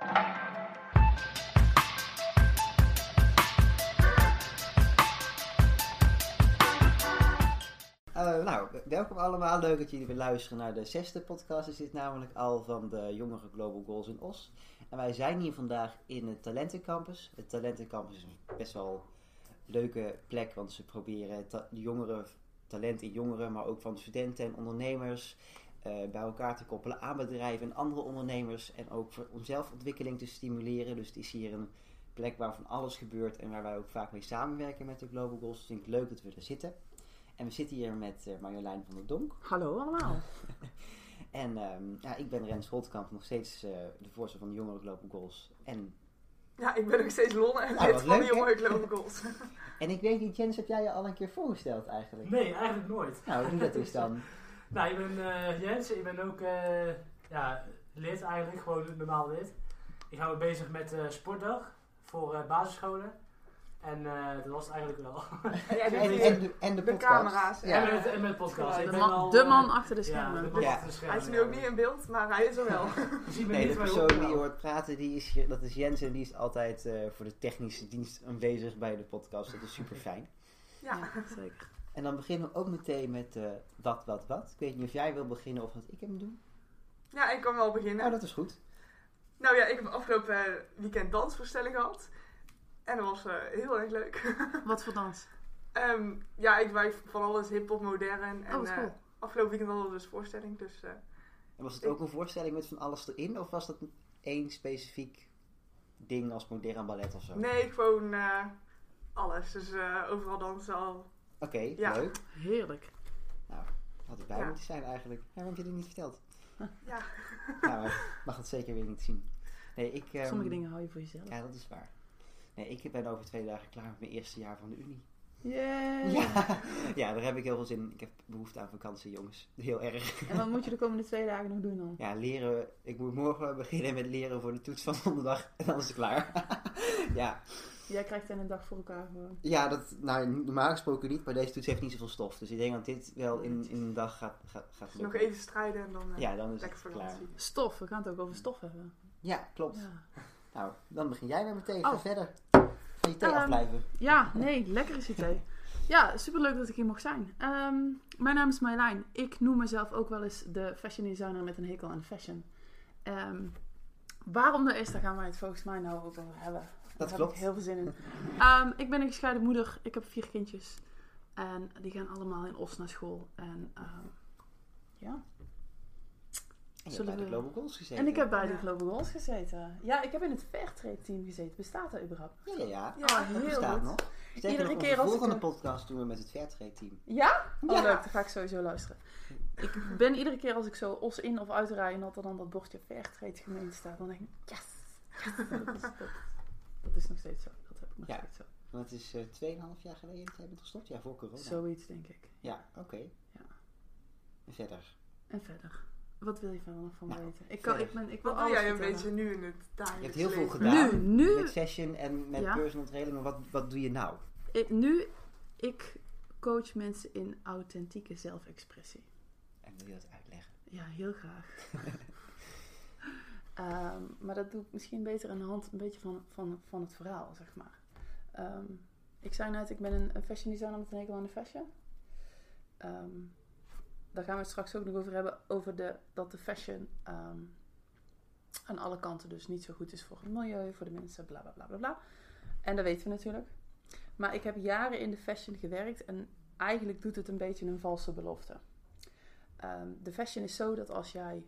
Uh, nou, welkom allemaal. Leuk dat jullie weer luisteren naar de zesde podcast. Is namelijk al van de jongere Global Goals in Os. En wij zijn hier vandaag in het Talentencampus. Het Talentencampus is een best wel leuke plek, want ze proberen ta jongeren, talent in jongeren, maar ook van studenten en ondernemers bij elkaar te koppelen aan bedrijven en andere ondernemers. En ook voor om zelfontwikkeling te stimuleren. Dus het is hier een plek waar van alles gebeurt en waar wij ook vaak mee samenwerken met de Global Goals. Dus ik vind het leuk dat we er zitten. En we zitten hier met uh, Marjolein van der Donk. Hallo allemaal. en um, ja, ik ben Rens Holtkamp, nog steeds uh, de voorzitter van de Jongeren Global Goals. En ja, ik ben ook steeds Lonne en nou, lid van de Jongeren Global Goals. en ik weet niet, Jens, heb jij je al een keer voorgesteld eigenlijk? Nee, eigenlijk nooit. Nou, doe dat eens dan. nou, ik ben uh, Jens, ik ben ook ja, lid eigenlijk, gewoon een normaal lid. Ik hou me bezig met sportdag voor basisscholen. En uh, dat was het eigenlijk wel. Ja, en, en, de, en de, de camera's. Ja. En, met, en met podcast. Ja, de, man, al, de, man, achter de schermen. Ja, de man achter de schermen. Hij is nu ook niet in beeld, maar hij is er wel. nee, de persoon die je hoort praten, die is, dat is Jens en die is altijd uh, voor de technische dienst aanwezig bij de podcast. Dat is super fijn. Ja, zeker. En dan beginnen we ook meteen met uh, wat, wat, wat. Ik weet niet of jij wil beginnen of dat ik hem doe. Ja, ik kan wel beginnen. Oh, dat is goed. Nou ja, ik heb afgelopen weekend dansvoorstelling gehad. En dat was uh, heel erg leuk. Wat voor dans? Um, ja, ik wijf van alles hip-hop, modern. En oh, cool. uh, afgelopen weekend hadden we dus voorstelling. Dus, uh, en was het ook een voorstelling met van alles erin? Of was dat één specifiek ding als modern ballet of zo? Nee, gewoon alles. Dus overal dansen al. Oké, okay, ja. leuk. Heerlijk. Nou, had ik bij ja. moeten zijn eigenlijk. Waarom heb je dit niet verteld? Ja. nou, maar mag het zeker weer niet zien. Nee, ik, um, Sommige dingen hou je voor jezelf. Ja, dat is waar. Nee, ik ben over twee dagen klaar met mijn eerste jaar van de Unie. Yay! Ja, ja, daar heb ik heel veel zin in. Ik heb behoefte aan vakantie, jongens. Heel erg. En wat moet je de komende twee dagen nog doen dan? Ja, leren. Ik moet morgen beginnen met leren voor de toets van donderdag. En dan is het klaar. ja. Jij krijgt dan een dag voor elkaar gewoon. Ja, dat, nou, normaal gesproken niet, maar deze toets heeft niet zoveel stof. Dus ik denk dat dit wel in, in een dag gaat, gaat, gaat dus nog even strijden en dan, uh, ja, dan is het klaar. Stof, we gaan het ook over stof hebben. Ja, klopt. Ja. Nou, dan begin jij weer meteen. Oh. Ga verder. Van je thee um, afblijven. Ja, nee, lekker is je thee. Ja, superleuk dat ik hier mocht zijn. Um, mijn naam is Marjolein. Ik noem mezelf ook wel eens de fashion designer met een hekel aan fashion. Um, waarom dat is, daar gaan wij het volgens mij nou over hebben. Dat daar klopt. heb ik heel veel zin in. ik ben een gescheiden moeder. Ik heb vier kindjes. En die gaan allemaal in Os naar school. En ja, en je hebt bij de Global Goals gezeten. En ik heb bij de Global Goals gezeten. Ja, ik heb in het Fairtrade team gezeten. Bestaat dat überhaupt? Ja, ja, ja. ja dat heel bestaat goed. nog. Iedere nog, keer als volgende ik... podcast doen we met het Fairtrade team. Ja? Oh Ja. leuk, dan ga ik sowieso luisteren. Ik ben iedere keer als ik zo os in of uitrij en dat er dan dat bordje Fairtrade gemeente staat, dan denk ik, yes! yes. Dat, is, dat, dat is nog steeds zo. Dat heb ik nog Ja. steeds zo. Want het is eh 2,5 jaar geleden dat jij bent gestopt. Ja, voor corona. Zoiets denk ik. Ja, oké. Ja. En verder. En verder. Wat wil je van nog van Nou, weten? Ik, kan, ik, ben, ik wil Wat doe jij een beetje nu in het Je dagelijks hebt heel veel gedaan. Nu, nu, Met fashion en met Ja. personal training. Maar wat, wat doe je nou? ik, nu, ik coach mensen in authentieke zelfexpressie. En wil je dat uitleggen? Ja, heel graag. Ehm, maar dat doe ik misschien beter aan de hand een beetje van, van, van het verhaal, zeg maar. Ehm, ik zei net, ik ben een, een fashion designer met een hekel aan de fashion. Ehm, daar gaan we het straks ook nog over hebben, over de, dat de fashion aan alle kanten dus niet zo goed is voor het milieu, voor de mensen, bla bla bla bla bla. En dat weten we natuurlijk. Maar ik heb jaren in de fashion gewerkt en eigenlijk doet het een beetje een valse belofte. De fashion is zo dat als jij,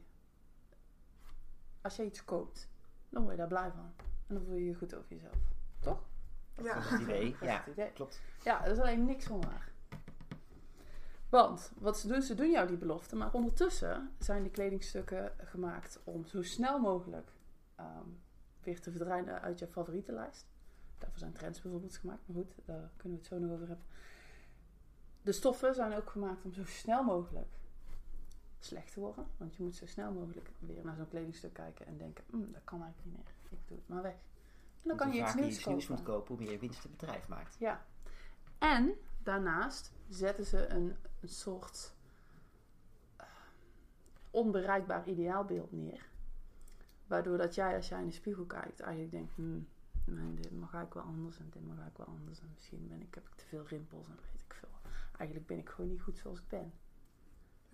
als jij iets koopt, dan word je daar blij van. En dan voel je je goed over jezelf. Toch? Ja. Dat is het idee. Dat is Ja, het idee. klopt. Ja, er is alleen niks van waar. Want wat ze doen, ze doen jou die belofte, maar ondertussen zijn die kledingstukken gemaakt om zo snel mogelijk ehm, weer te verdwijnen uit je favorietenlijst. Daarvoor zijn trends bijvoorbeeld gemaakt, maar goed, daar kunnen we het zo nog over hebben. De stoffen zijn ook gemaakt om zo snel mogelijk slecht te worden. Want je moet zo snel mogelijk weer naar zo'n kledingstuk kijken en denken, "Hmm, dat kan eigenlijk niet meer. Ik doe het maar weg. En dan kan je iets nieuws iets nieuws moet kopen. hoe meer winst het bedrijf maakt. Ja. En daarnaast zetten ze een, een soort eh, onbereikbaar ideaalbeeld neer. Waardoor dat jij, als jij in de spiegel kijkt, eigenlijk denkt... Hmm, nee, dit mag eigenlijk wel anders en dit mag eigenlijk wel anders. En misschien ben ik, heb ik te veel rimpels en weet ik veel. Eigenlijk ben ik gewoon niet goed zoals ik ben.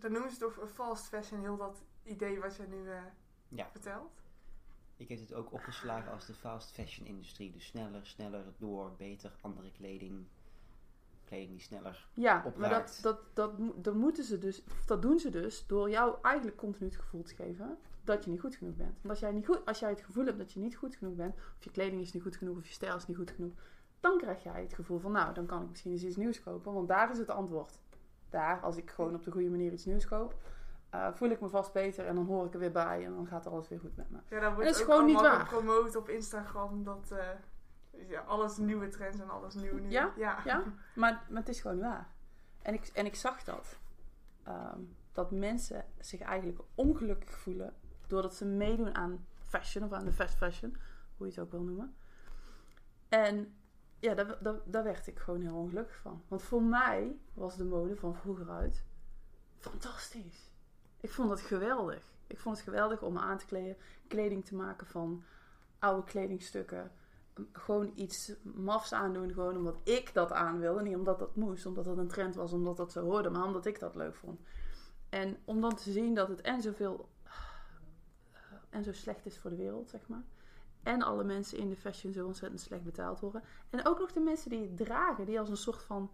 Dan noemen ze toch fast fashion, heel dat idee wat je nu eh, Ja. vertelt. Ik heb het ook opgeslagen als de fast fashion industrie. Dus sneller, sneller, door, beter, andere kleding. Kleding die sneller. Ja, maar dat, dat, dat, mo- dat moeten ze dus, dat doen ze dus door jou eigenlijk continu het gevoel te geven dat je niet goed genoeg bent. Want als jij, niet goed, als jij het gevoel hebt dat je niet goed genoeg bent, of je kleding is niet goed genoeg, of je stijl is niet goed genoeg, dan krijg jij het gevoel van, nou, dan kan ik misschien eens iets nieuws kopen, want daar is het antwoord. Daar, als ik gewoon op de goede manier iets nieuws koop, eh, voel ik me vast beter en dan hoor ik er weer bij en dan gaat alles weer goed met me. Ja, dan wordt Dat is gewoon niet waar. gepromoot op Instagram dat eh, ja, alles nieuwe trends en alles nieuw nieuw. Ja? ja. Ja, maar, maar het is gewoon niet waar. En ik, en ik zag dat. Ehm, dat mensen zich eigenlijk ongelukkig voelen doordat ze meedoen aan fashion of aan de fast fashion, hoe je het ook wil noemen. En ja, daar, daar, daar werd ik gewoon heel ongelukkig van. Want voor mij was de mode van vroeger uit fantastisch. Ik vond het geweldig. Ik vond het geweldig om me aan te kleden, kleding te maken van oude kledingstukken gewoon iets mafs aandoen, gewoon omdat ik dat aan wilde. Niet omdat dat moest, omdat dat een trend was, omdat dat zo hoorde, maar omdat ik dat leuk vond. En om dan te zien dat het en zoveel eh, en zo slecht is voor de wereld, zeg maar. En alle mensen in de fashion zo ontzettend slecht betaald worden. En ook nog de mensen die het dragen, die als een soort van,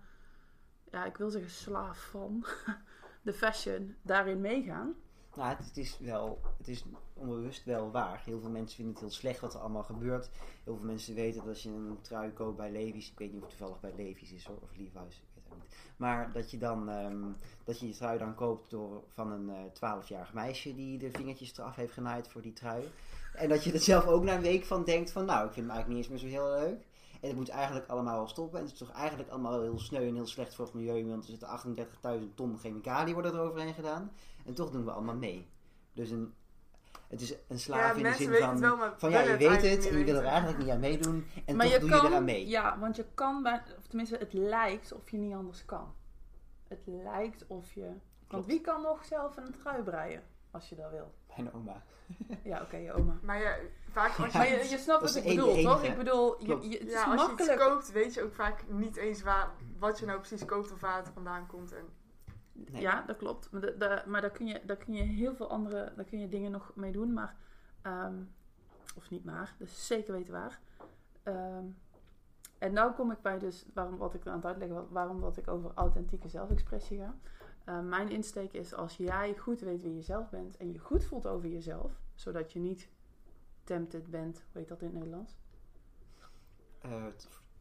ja, ik wil zeggen slaaf van de fashion daarin meegaan. Nou, het, is wel, het is onbewust wel waar. Heel veel mensen vinden het heel slecht wat er allemaal gebeurt. Heel veel mensen weten dat als je een trui koopt bij Levi's, ik weet niet of het toevallig bij Levi's is hoor, of Levi's, ik weet het niet. Maar dat je dan, ehm, dat je je trui dan koopt door, van een eh 12-jarig meisje die de vingertjes eraf heeft genaaid voor die trui. En dat je er zelf ook na een week van denkt van, nou, ik vind hem eigenlijk niet eens meer zo heel leuk. En het moet eigenlijk allemaal wel stoppen. En het is toch eigenlijk allemaal heel sneu en heel slecht voor het milieu. Want er zitten 38.000 ton chemicaliën worden er overheen gedaan. En toch doen we allemaal mee. Dus een, het is een slaaf Ja, in de zin van... wel, van ja, je weet het en je wil er eigenlijk niet aan meedoen. En maar toch je doe kan, je eraan mee. Ja, want je kan, bij, of tenminste, het lijkt of je niet anders kan. Het lijkt of je. Want wie kan nog zelf een trui breien als je dat wil? Mijn oma. Ja, oké, je oma. Maar ja, vaak als je, Maar je, je snapt wat ik de bedoel, enige, toch? Ik bedoel, je, je, het is ja, als je makkelijk. iets koopt, weet je ook vaak niet eens waar, wat je nou precies koopt of waar het vandaan komt. En, Nee. Ja, dat klopt. Maar, da- maar daar, kun je, daar kun je heel veel andere daar kun je dingen nog mee doen. Maar, ehm, of niet maar, dus zeker weten waar. Ehm, en nou kom ik bij dus waarom wat ik aan het uitleggen waarom dat ik over authentieke zelfexpressie ga. Eh, mijn insteek is als jij goed weet wie je zelf bent en je goed voelt over jezelf, zodat je niet tempted bent, hoe heet dat in het Nederlands? Eh,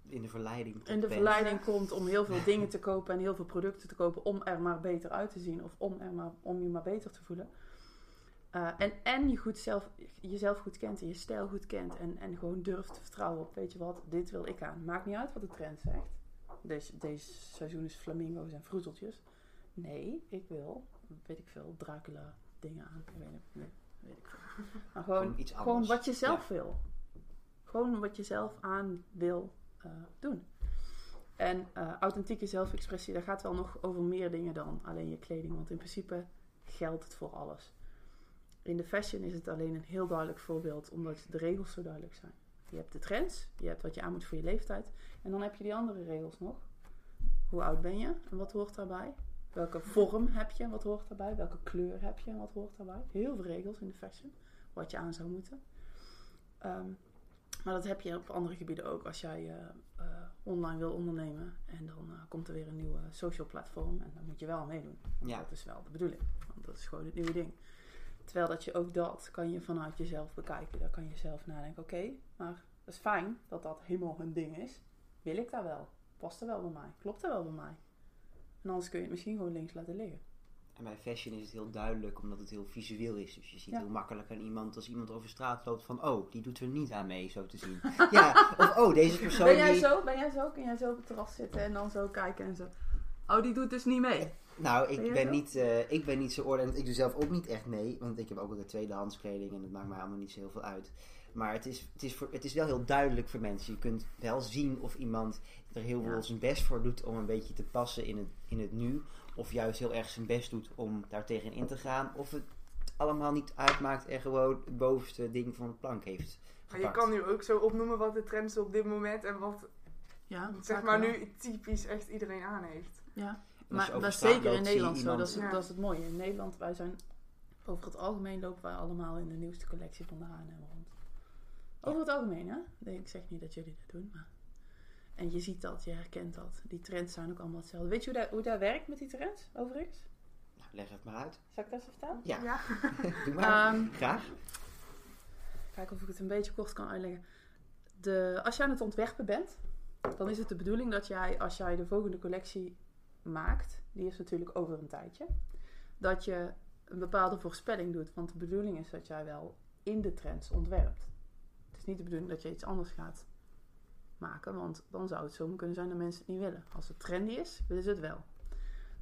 in de verleiding. in de bent. verleiding komt om heel veel dingen te kopen en heel veel producten te kopen om er maar beter uit te zien of om, er maar, om je maar beter te voelen. Eh, en en je goed zelf, jezelf goed kent en je stijl goed kent en, en gewoon durft te vertrouwen op, weet je wat, dit wil ik aan. Maakt niet uit wat de trend zegt. Deze, deze seizoen is flamingo's en vroeteltjes. Nee, ik wil, weet ik veel, Dracula dingen aan. Ik weet, nee, weet ik veel. Maar gewoon, Gewoon iets gewoon anders. wat je zelf wil. Gewoon wat je zelf aan wil eh, doen. En eh, authentieke zelfexpressie, daar gaat wel nog over meer dingen dan alleen je kleding. Want in principe geldt het voor alles. In de fashion is het alleen een heel duidelijk voorbeeld, omdat de regels zo duidelijk zijn. Je hebt de trends, je hebt wat je aan moet voor je leeftijd. En dan heb je die andere regels nog. Hoe oud ben je en wat hoort daarbij? Welke vorm heb je en wat hoort daarbij? Welke kleur heb je en wat hoort daarbij? Heel veel regels in de fashion, wat je aan zou moeten. Ehm, maar dat heb je op andere gebieden ook. Als jij eh, eh, online wil ondernemen en dan eh, komt er weer een nieuwe social platform en dan moet je wel meedoen. Ja. Dat is wel de bedoeling. Want dat is gewoon het nieuwe ding. Terwijl dat je ook dat kan je vanuit jezelf bekijken. Daar kan je zelf nadenken. Oké, maar dat is fijn dat dat helemaal een ding is. Wil ik daar wel? Past er wel bij mij? Klopt er wel bij mij? En anders kun je het misschien gewoon links laten liggen. En bij fashion is het heel duidelijk omdat het heel visueel is. Dus je ziet Ja. heel makkelijk aan iemand als iemand over straat loopt van oh, die doet er niet aan mee, zo te zien. ja, of oh, deze persoon Ben jij die... zo? Ben jij zo? Kun jij zo op het terras zitten en dan zo kijken en zo? Oh, die doet dus niet mee. Nou, Ben ik ben, niet, eh, ik ben niet zo oordelend. Ik doe zelf ook niet echt mee, want ik heb ook de tweedehands kleding en dat maakt mij allemaal niet zo heel veel uit. Maar het is, het, is voor, het is wel heel duidelijk voor mensen. Je kunt wel zien of iemand er heel veel Ja. zijn best voor doet om een beetje te passen in het, in het nu. Of juist heel erg zijn best doet om daar tegenin te gaan. Of het allemaal niet uitmaakt en gewoon het bovenste ding van de plank heeft Maar je gepakt. kan nu ook zo opnoemen wat de trends op dit moment en wat Ja, zeg maar wel. nu typisch echt iedereen aan heeft. Ja, maar dat is zeker in Nederland zo. Dat is, Ja. dat is het mooie. In Nederland, wij zijn over het algemeen lopen wij allemaal in de nieuwste collectie van de H&M. Over het algemeen, hè? Nee, ik zeg niet dat jullie dat doen, maar... En je ziet dat, je herkent dat. Die trends zijn ook allemaal hetzelfde. Weet je hoe dat, hoe dat werkt met die trends, overigens? Nou, leg het maar uit. Zal ik dat eens vertellen? Ja, Ja. doe maar. Ehm, Graag. Kijken of ik het een beetje kort kan uitleggen. De, als je aan het ontwerpen bent, dan is het de bedoeling dat jij, als jij de volgende collectie maakt, die is natuurlijk over een tijdje, dat je een bepaalde voorspelling doet. Want de bedoeling is dat jij wel in de trends ontwerpt. Niet de bedoeling dat je iets anders gaat maken, want dan zou het zo kunnen zijn dat mensen het niet willen. Als het trendy is, willen ze het wel.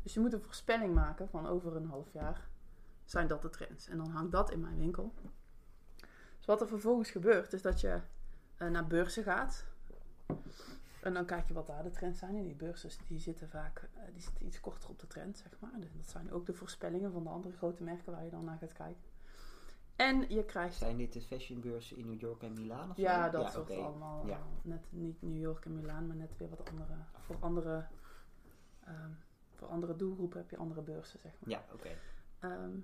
Dus je moet een voorspelling maken van over een half jaar zijn dat de trends. En dan hangt dat in mijn winkel. Dus wat er vervolgens gebeurt, is dat je eh, naar beurzen gaat. En dan kijk je wat daar de trends zijn. En die beurzen die zitten vaak eh, die zitten iets korter op de trend, zeg maar. Dus dat zijn ook de voorspellingen van de andere grote merken waar je dan naar gaat kijken. En je krijgt... Zijn dit de fashionbeurzen in New York en Milaan of zo? Ja, dat soort oké. allemaal. Ja. eh, net niet New York en Milaan, maar net weer wat andere... Voor andere, ehm, voor andere doelgroepen heb je andere beurzen, zeg maar. Ja, oké. Ehm,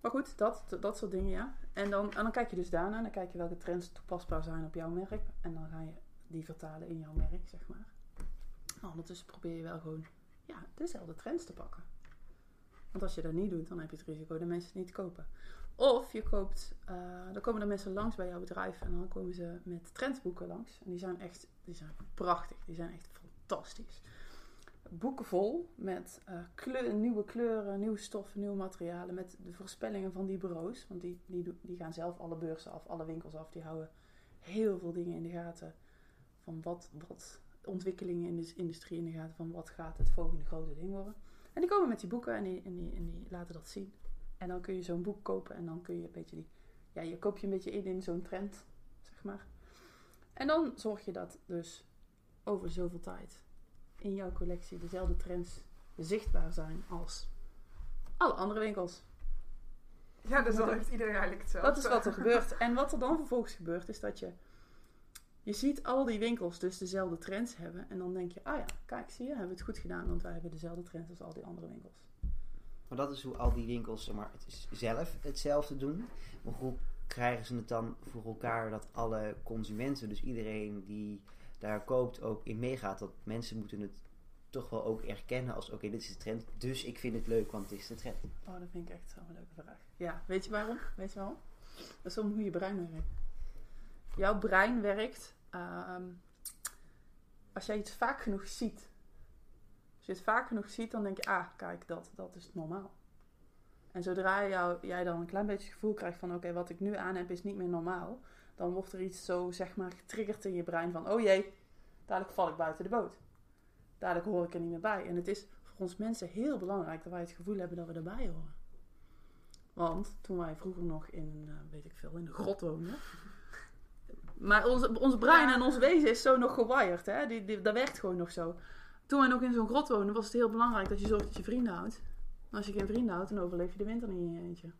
maar goed, dat, dat soort dingen, ja. En dan, en dan kijk je dus daarna, dan kijk je welke trends toepasbaar zijn op jouw merk. En dan ga je die vertalen in jouw merk, zeg maar. Maar ondertussen probeer je wel gewoon ja, dezelfde trends te pakken. Want als je dat niet doet, dan heb je het risico dat mensen het niet kopen. Of je koopt, eh, dan komen er mensen langs bij jouw bedrijf en dan komen ze met trendboeken langs. En die zijn echt, die zijn prachtig, die zijn echt fantastisch boeken vol met eh, nieuwe kleuren, nieuwe stoffen, nieuwe materialen. Met de voorspellingen van die bureaus. Want die, die, die gaan zelf alle beurzen af, alle winkels af. Die houden heel veel dingen in de gaten. Van wat, wat ontwikkelingen in de industrie in de gaten. Van wat gaat het volgende grote ding worden. En die komen met die boeken en en en die laten dat zien. En dan kun je zo'n boek kopen en dan kun je een beetje die... Ja, je koop je een beetje in in zo'n trend, zeg maar. En dan zorg je dat dus over zoveel tijd in jouw collectie dezelfde trends zichtbaar zijn als alle andere winkels. Ja, dus dan heeft iedereen eigenlijk hetzelfde. Dat is wat er gebeurt. En wat er dan vervolgens gebeurt, is dat je. Je ziet al die winkels dus dezelfde trends hebben. En dan denk je, ah ja, kijk, zie je, hebben we het goed gedaan. Want wij hebben dezelfde trends als al die andere winkels. Maar dat is hoe al die winkels zeg maar, het zelf hetzelfde doen. Maar hoe krijgen ze het dan voor elkaar dat alle consumenten, dus iedereen die daar koopt, ook in meegaat? Dat mensen moeten het toch wel ook erkennen als, oké, dit is de trend, dus ik vind het leuk, want het is de trend. Oh, dat vind ik echt zo'n leuke vraag. Ja, weet je waarom? Weet je waarom? Dat is om hoe je brein werkt. Jouw brein werkt ehm, als jij iets vaak genoeg ziet. Als je het vaak genoeg ziet, dan denk je, ah, kijk, dat, dat is normaal. En zodra jou, jij dan een klein beetje het gevoel krijgt van, oké, wat ik nu aan heb is niet meer normaal. Dan wordt er iets zo, zeg maar, getriggerd in je brein van, oh jee, dadelijk val ik buiten de boot. Dadelijk hoor ik er niet meer bij. En het is voor ons mensen heel belangrijk dat wij het gevoel hebben dat we erbij horen. Want toen wij vroeger nog in, eh, weet ik veel, in de grot woonden. Maar onze, ons brein en ons wezen is zo nog gewired, hè? Die, die, dat werkt gewoon nog zo. Toen wij nog in zo'n grot woonden, was het heel belangrijk dat je zorgt dat je vrienden houdt. En als je geen vrienden houdt, dan overleef je de winter niet in je eentje.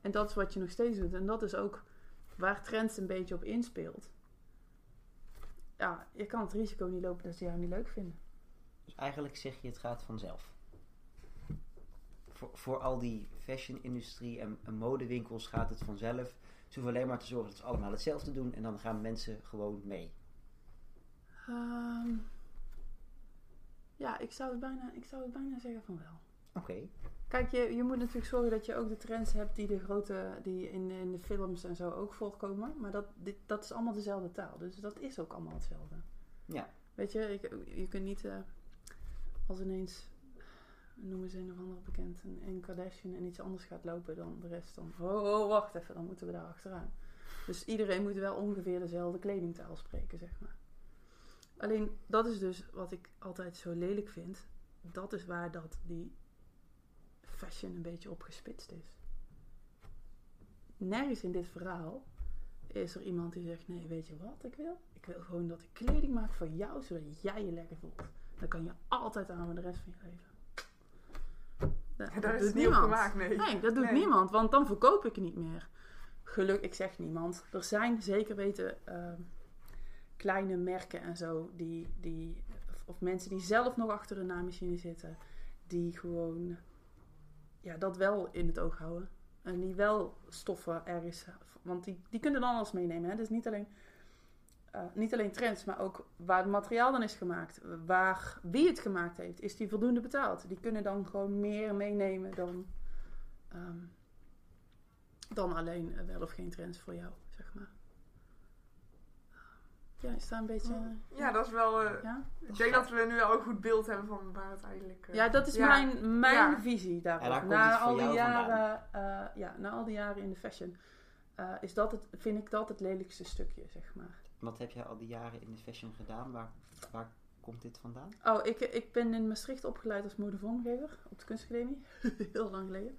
En dat is wat je nog steeds doet. En dat is ook waar trends een beetje op inspeelt. Ja, je kan het risico niet lopen dat ze jou niet leuk vinden. Dus eigenlijk zeg je, het gaat vanzelf. Voor, voor al die fashion-industrie en, en modewinkels gaat het vanzelf. Ze hoeven alleen maar te zorgen dat ze allemaal hetzelfde doen en dan gaan mensen gewoon mee. Ehm, ja, ik zou, het bijna, ik zou het bijna zeggen van wel. Oké, Kijk, je, je moet natuurlijk zorgen dat je ook de trends hebt die de grote, die in, in de films en zo ook voorkomen. Maar dat, dit, dat is allemaal dezelfde taal. Dus dat is ook allemaal hetzelfde. Ja. Weet je, ik, je kunt niet eh, als ineens, noemen ze een of andere bekend, een, een Kardashian en iets anders gaat lopen dan de rest. Dan, oh, oh, wacht even, dan moeten we daar achteraan. Dus iedereen moet wel ongeveer dezelfde kledingtaal spreken, zeg maar. Alleen, dat is dus wat ik altijd zo lelijk vind. Dat is waar dat die fashion een beetje opgespitst is. Nergens in dit verhaal is er iemand die zegt: Nee, weet je wat ik wil? Ik wil gewoon dat ik kleding maak voor jou, zodat jij je lekker voelt. Dan kan je altijd aan met de rest van je leven. Dat, Ja, dat daar is doet het op niemand. gemaakt, nee. Nee, dat doet Nee. niemand, want dan verkoop ik niet meer. Geluk, ik zeg niemand. Er zijn zeker weten ehm, kleine merken en zo, die, die, of, mensen die zelf nog achter een naaimachine zitten, die gewoon ja, dat wel in het oog houden. En die wel stoffen ergens, want die, die kunnen dan alles meenemen. Hè? Dus niet alleen, eh, niet alleen trends, maar ook waar het materiaal dan is gemaakt. Waar, wie het gemaakt heeft, is die voldoende betaald. Die kunnen dan gewoon meer meenemen dan, ehm, dan alleen wel of geen trends voor jou, zeg maar. Ja, is daar een beetje... eh, Ja, dat is wel... eh, ja? ik denk dat we nu wel een goed beeld hebben van waar het eigenlijk... eh, Ja, dat is ja. mijn, mijn Ja. visie daarop. En daar komt na, al die jaren, eh, ja, na al die jaren in de fashion eh, is dat het, vind ik dat het lelijkste stukje, zeg maar. Wat heb jij al die jaren in de fashion gedaan? Waar, waar komt dit vandaan? Oh, ik, ik ben in Maastricht opgeleid als modevormgever op de kunstacademie. Heel lang geleden.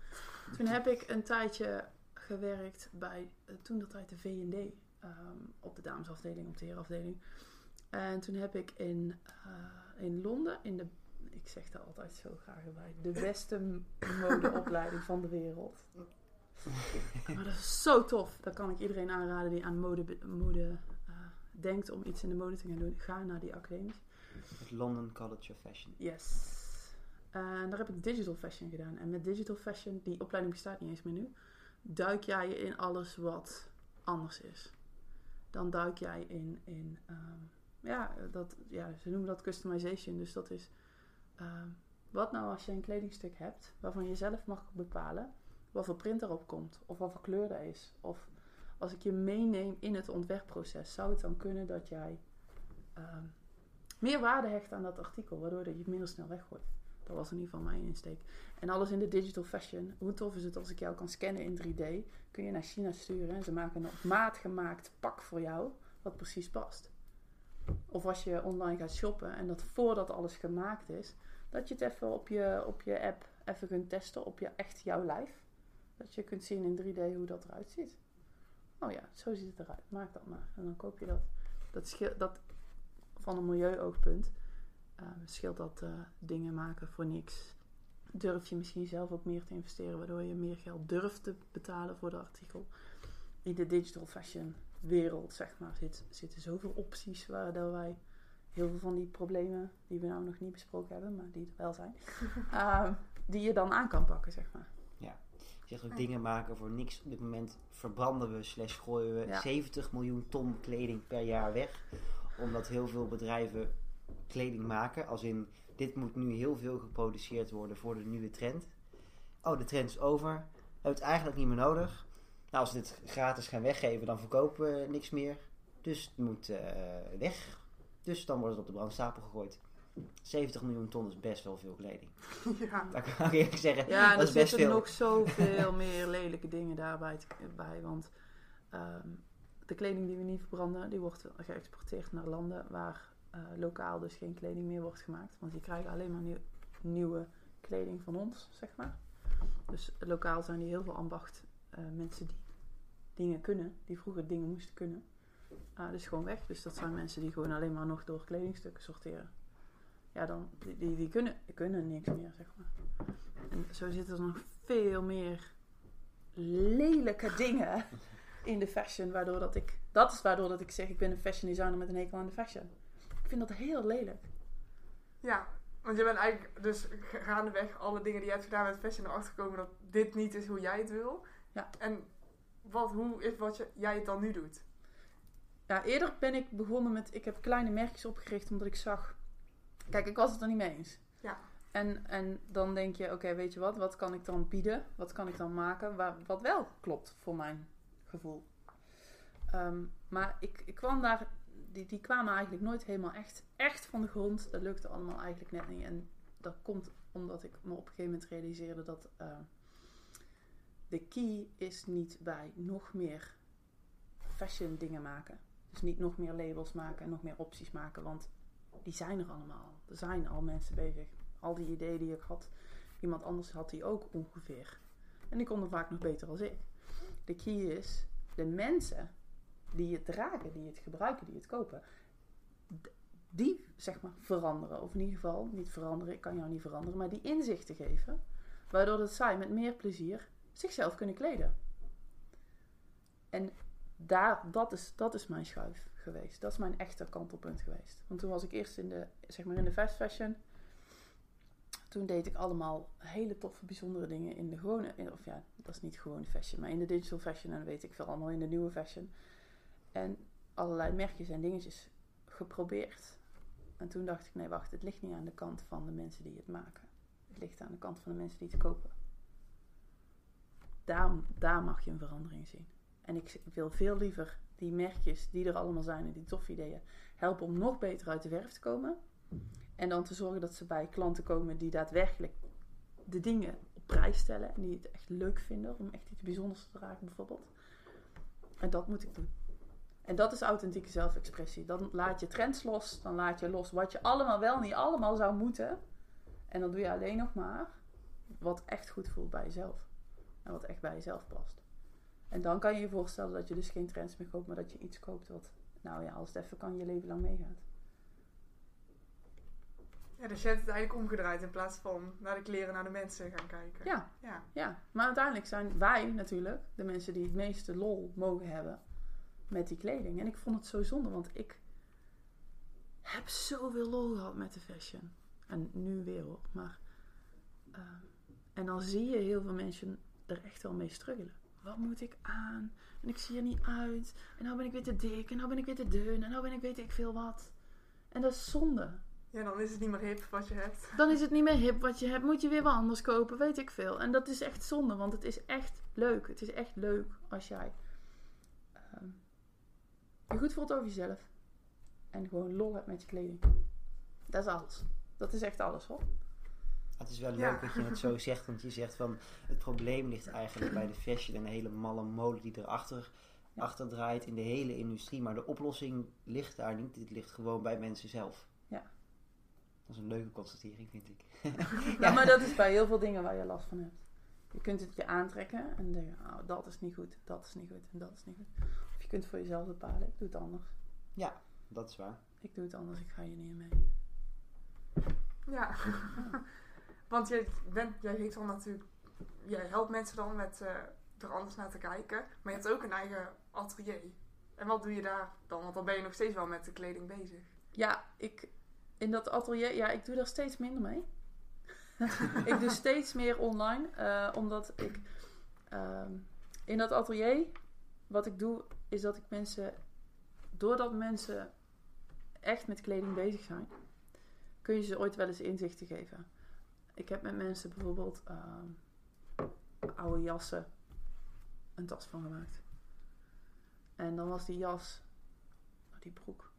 Toen heb ik een tijdje gewerkt bij, toen dat tijd de V&D, ehm, op de damesafdeling, op de herenafdeling. En toen heb ik in, eh, in Londen, in de, ik zeg daar altijd zo graag bij, de beste modeopleiding van de wereld. Maar dat is zo tof. Dat kan ik iedereen aanraden die aan mode, mode eh, denkt om iets in de mode te gaan doen. Ga naar die academies. Het London College of Fashion. Yes. En daar heb ik digital fashion gedaan. En met digital fashion, die opleiding bestaat niet eens meer nu, duik jij in alles wat anders is. Dan duik jij in, in ehm, ja, dat, ja, ze noemen dat customization. Dus dat is, ehm, wat nou als je een kledingstuk hebt, waarvan je zelf mag bepalen wat voor print erop komt, of wat voor kleur er is. Of als ik je meeneem in het ontwerpproces, zou het dan kunnen dat jij ehm, meer waarde hecht aan dat artikel, waardoor dat je het minder snel weggooit. Dat was in ieder geval mijn insteek. En alles in de digital fashion. Hoe tof is het als ik jou kan scannen in 3D? Kun je naar China sturen en ze maken een op maat gemaakt pak voor jou, wat precies past. Of als je online gaat shoppen en dat voordat alles gemaakt is, dat je het even op je, op je app even kunt testen op je, echt jouw lijf. Dat je kunt zien in 3D hoe dat eruit ziet. Oh ja, zo ziet het eruit. Maak dat maar. En dan koop je dat. Dat, dat van een milieuoogpunt scheelt dat eh, dingen maken voor niks. Durf je misschien zelf ook meer te investeren, waardoor je meer geld durft te betalen voor de artikel. In de digital fashion wereld, zeg maar, zit, zitten zoveel opties waardoor wij heel veel van die problemen, die we nou nog niet besproken hebben, maar die er wel zijn, eh, die je dan aan kan pakken, zeg maar. Je zegt ook dingen maken voor niks. Op dit moment verbranden we slash gooien we Ja. 70 miljoen ton kleding per jaar weg. Omdat heel veel bedrijven kleding maken. Als in, dit moet nu heel veel geproduceerd worden voor de nieuwe trend. Oh, de trend is over. We hebben het eigenlijk niet meer nodig. Nou, als we dit gratis gaan weggeven, dan verkopen we niks meer. Dus het moet eh, weg. Dus dan wordt het op de brandstapel gegooid. 70 miljoen ton is best wel veel kleding. ja. Dat kan ik eerlijk zeggen. Ja, dat er is best zitten veel. nog zoveel meer lelijke dingen daarbij bij. Want ehm, de kleding die we niet verbranden, die wordt geëxporteerd naar landen waar eh, lokaal dus geen kleding meer wordt gemaakt. Want die krijgen alleen maar nieuw- nieuwe kleding van ons, zeg maar. Dus lokaal zijn die heel veel ambacht eh, mensen die dingen kunnen, die vroeger dingen moesten kunnen. Ah, dus gewoon weg. Dus dat zijn mensen die gewoon alleen maar nog door kledingstukken sorteren. Ja, dan, die, die, die kunnen, die kunnen niks meer, zeg maar. En zo zitten er nog veel meer lelijke dingen in de fashion, waardoor dat ik... Dat is waardoor dat ik zeg, ik ben een fashion designer met een hekel aan de fashion. Vind dat heel lelijk. Ja, want je bent eigenlijk dus ga- gaandeweg alle dingen die je hebt gedaan met fashion erachter gekomen dat dit niet is hoe jij het wil. Ja. En wat, hoe is wat je, jij het dan nu doet? Ja, eerder ben ik begonnen met... Ik heb kleine merkjes opgericht omdat ik zag... Kijk, ik was het er niet mee eens. Ja. En, en dan denk je, oké, weet je wat? Wat kan ik dan bieden? Wat kan ik dan maken? Waar, wat wel klopt voor mijn gevoel. Ehm, maar ik, ik kwam daar... Die, die kwamen eigenlijk nooit helemaal echt, echt van de grond. Dat lukte allemaal eigenlijk net niet. En dat komt omdat ik me op een gegeven moment realiseerde dat... eh, de key is niet bij nog meer fashion dingen maken. Dus niet nog meer labels maken en nog meer opties maken, want die zijn er allemaal. Er zijn al mensen bezig. Al die ideeën die ik had, iemand anders had die ook ongeveer. En die konden vaak nog beter als ik. De key is de mensen die het dragen, die het gebruiken, die het kopen, die zeg maar veranderen. Of in ieder geval niet veranderen, ik kan jou niet veranderen, maar die inzichten geven. Waardoor dat zij met meer plezier zichzelf kunnen kleden. En daar, dat, is, dat is mijn schuif geweest. Dat is mijn echte kantelpunt geweest. Want toen was ik eerst in de, zeg maar in de fast fashion. Toen deed ik allemaal hele toffe, bijzondere dingen in de gewone... Of ja, dat is niet gewone fashion, maar in de digital fashion. En weet ik veel allemaal in de nieuwe fashion. En allerlei merkjes en dingetjes geprobeerd. En toen dacht ik, nee wacht, het ligt niet aan de kant van de mensen die het maken. Het ligt aan de kant van de mensen die het kopen. Daar, daar mag je een verandering zien. En ik wil veel liever die merkjes die er allemaal zijn en die toffe ideeën helpen om nog beter uit de verf te komen. En dan te zorgen dat ze bij klanten komen die daadwerkelijk de dingen op prijs stellen. En die het echt leuk vinden om echt iets bijzonders te dragen bijvoorbeeld. En dat moet ik doen. En dat is authentieke zelfexpressie. Dan laat je trends los. Dan laat je los wat je allemaal wel niet allemaal zou moeten. En dan doe je alleen nog maar wat echt goed voelt bij jezelf. En wat echt bij jezelf past. En dan kan je je voorstellen dat je dus geen trends meer koopt, maar dat je iets koopt wat, nou ja, als het even kan, je leven lang meegaat. Ja, dus je hebt het eigenlijk omgedraaid in plaats van naar de kleren, naar de mensen gaan kijken. Ja, Ja. ja. Maar uiteindelijk zijn wij natuurlijk de mensen die het meeste lol mogen hebben met die kleding. En ik vond het zo zonde, want ik heb zoveel lol gehad met de fashion. En nu weer hoor, maar... ehm, en dan zie je heel veel mensen er echt wel mee struggelen. Wat moet ik aan? En ik zie er niet uit. En nou ben ik weer te dik. En nou ben ik weer te dun. En nou ben ik weet ik veel wat. En dat is zonde. ja, dan is het niet meer hip wat je hebt. Dan is het niet meer hip wat je hebt. Moet je weer wat anders kopen. Weet ik veel. En dat is echt zonde. Want het is echt leuk. Het is echt leuk als jij ehm, je goed voelt over jezelf. En gewoon lol hebt met je kleding. Dat is alles. Dat is echt alles hoor. Het is wel Ja. leuk dat je het zo zegt, want je zegt van het probleem ligt eigenlijk bij de fashion en de hele malle mode die erachter Ja. achter draait in de hele industrie. Maar de oplossing ligt daar niet, het ligt gewoon bij mensen zelf. Ja. Dat is een leuke constatering, vind ik. Ja, maar dat is bij heel veel dingen waar je last van hebt. Je kunt het je aantrekken en denken, oh, dat is niet goed, dat is niet goed en dat is niet goed. Je kunt voor jezelf bepalen, ik doe het anders. Dat is waar. Ik doe het anders, ik ga hier niet mee. Ja. Want jij, bent, jij geeft dan natuurlijk... Jij helpt mensen dan met eh, er anders naar te kijken. Maar je hebt ook een eigen atelier. En wat doe je daar dan? Want dan ben je nog steeds wel met de kleding bezig. Ja, ik, in dat atelier, ja, ik doe daar steeds minder mee. ik doe steeds meer online, eh, omdat ik ehm, in dat atelier, wat ik doe, is dat ik mensen, doordat mensen echt met kleding bezig zijn, kun je ze ooit wel eens inzichten geven. Ik heb met mensen bijvoorbeeld ehm, oude jassen een tas van gemaakt. En dan was die jas, die broek,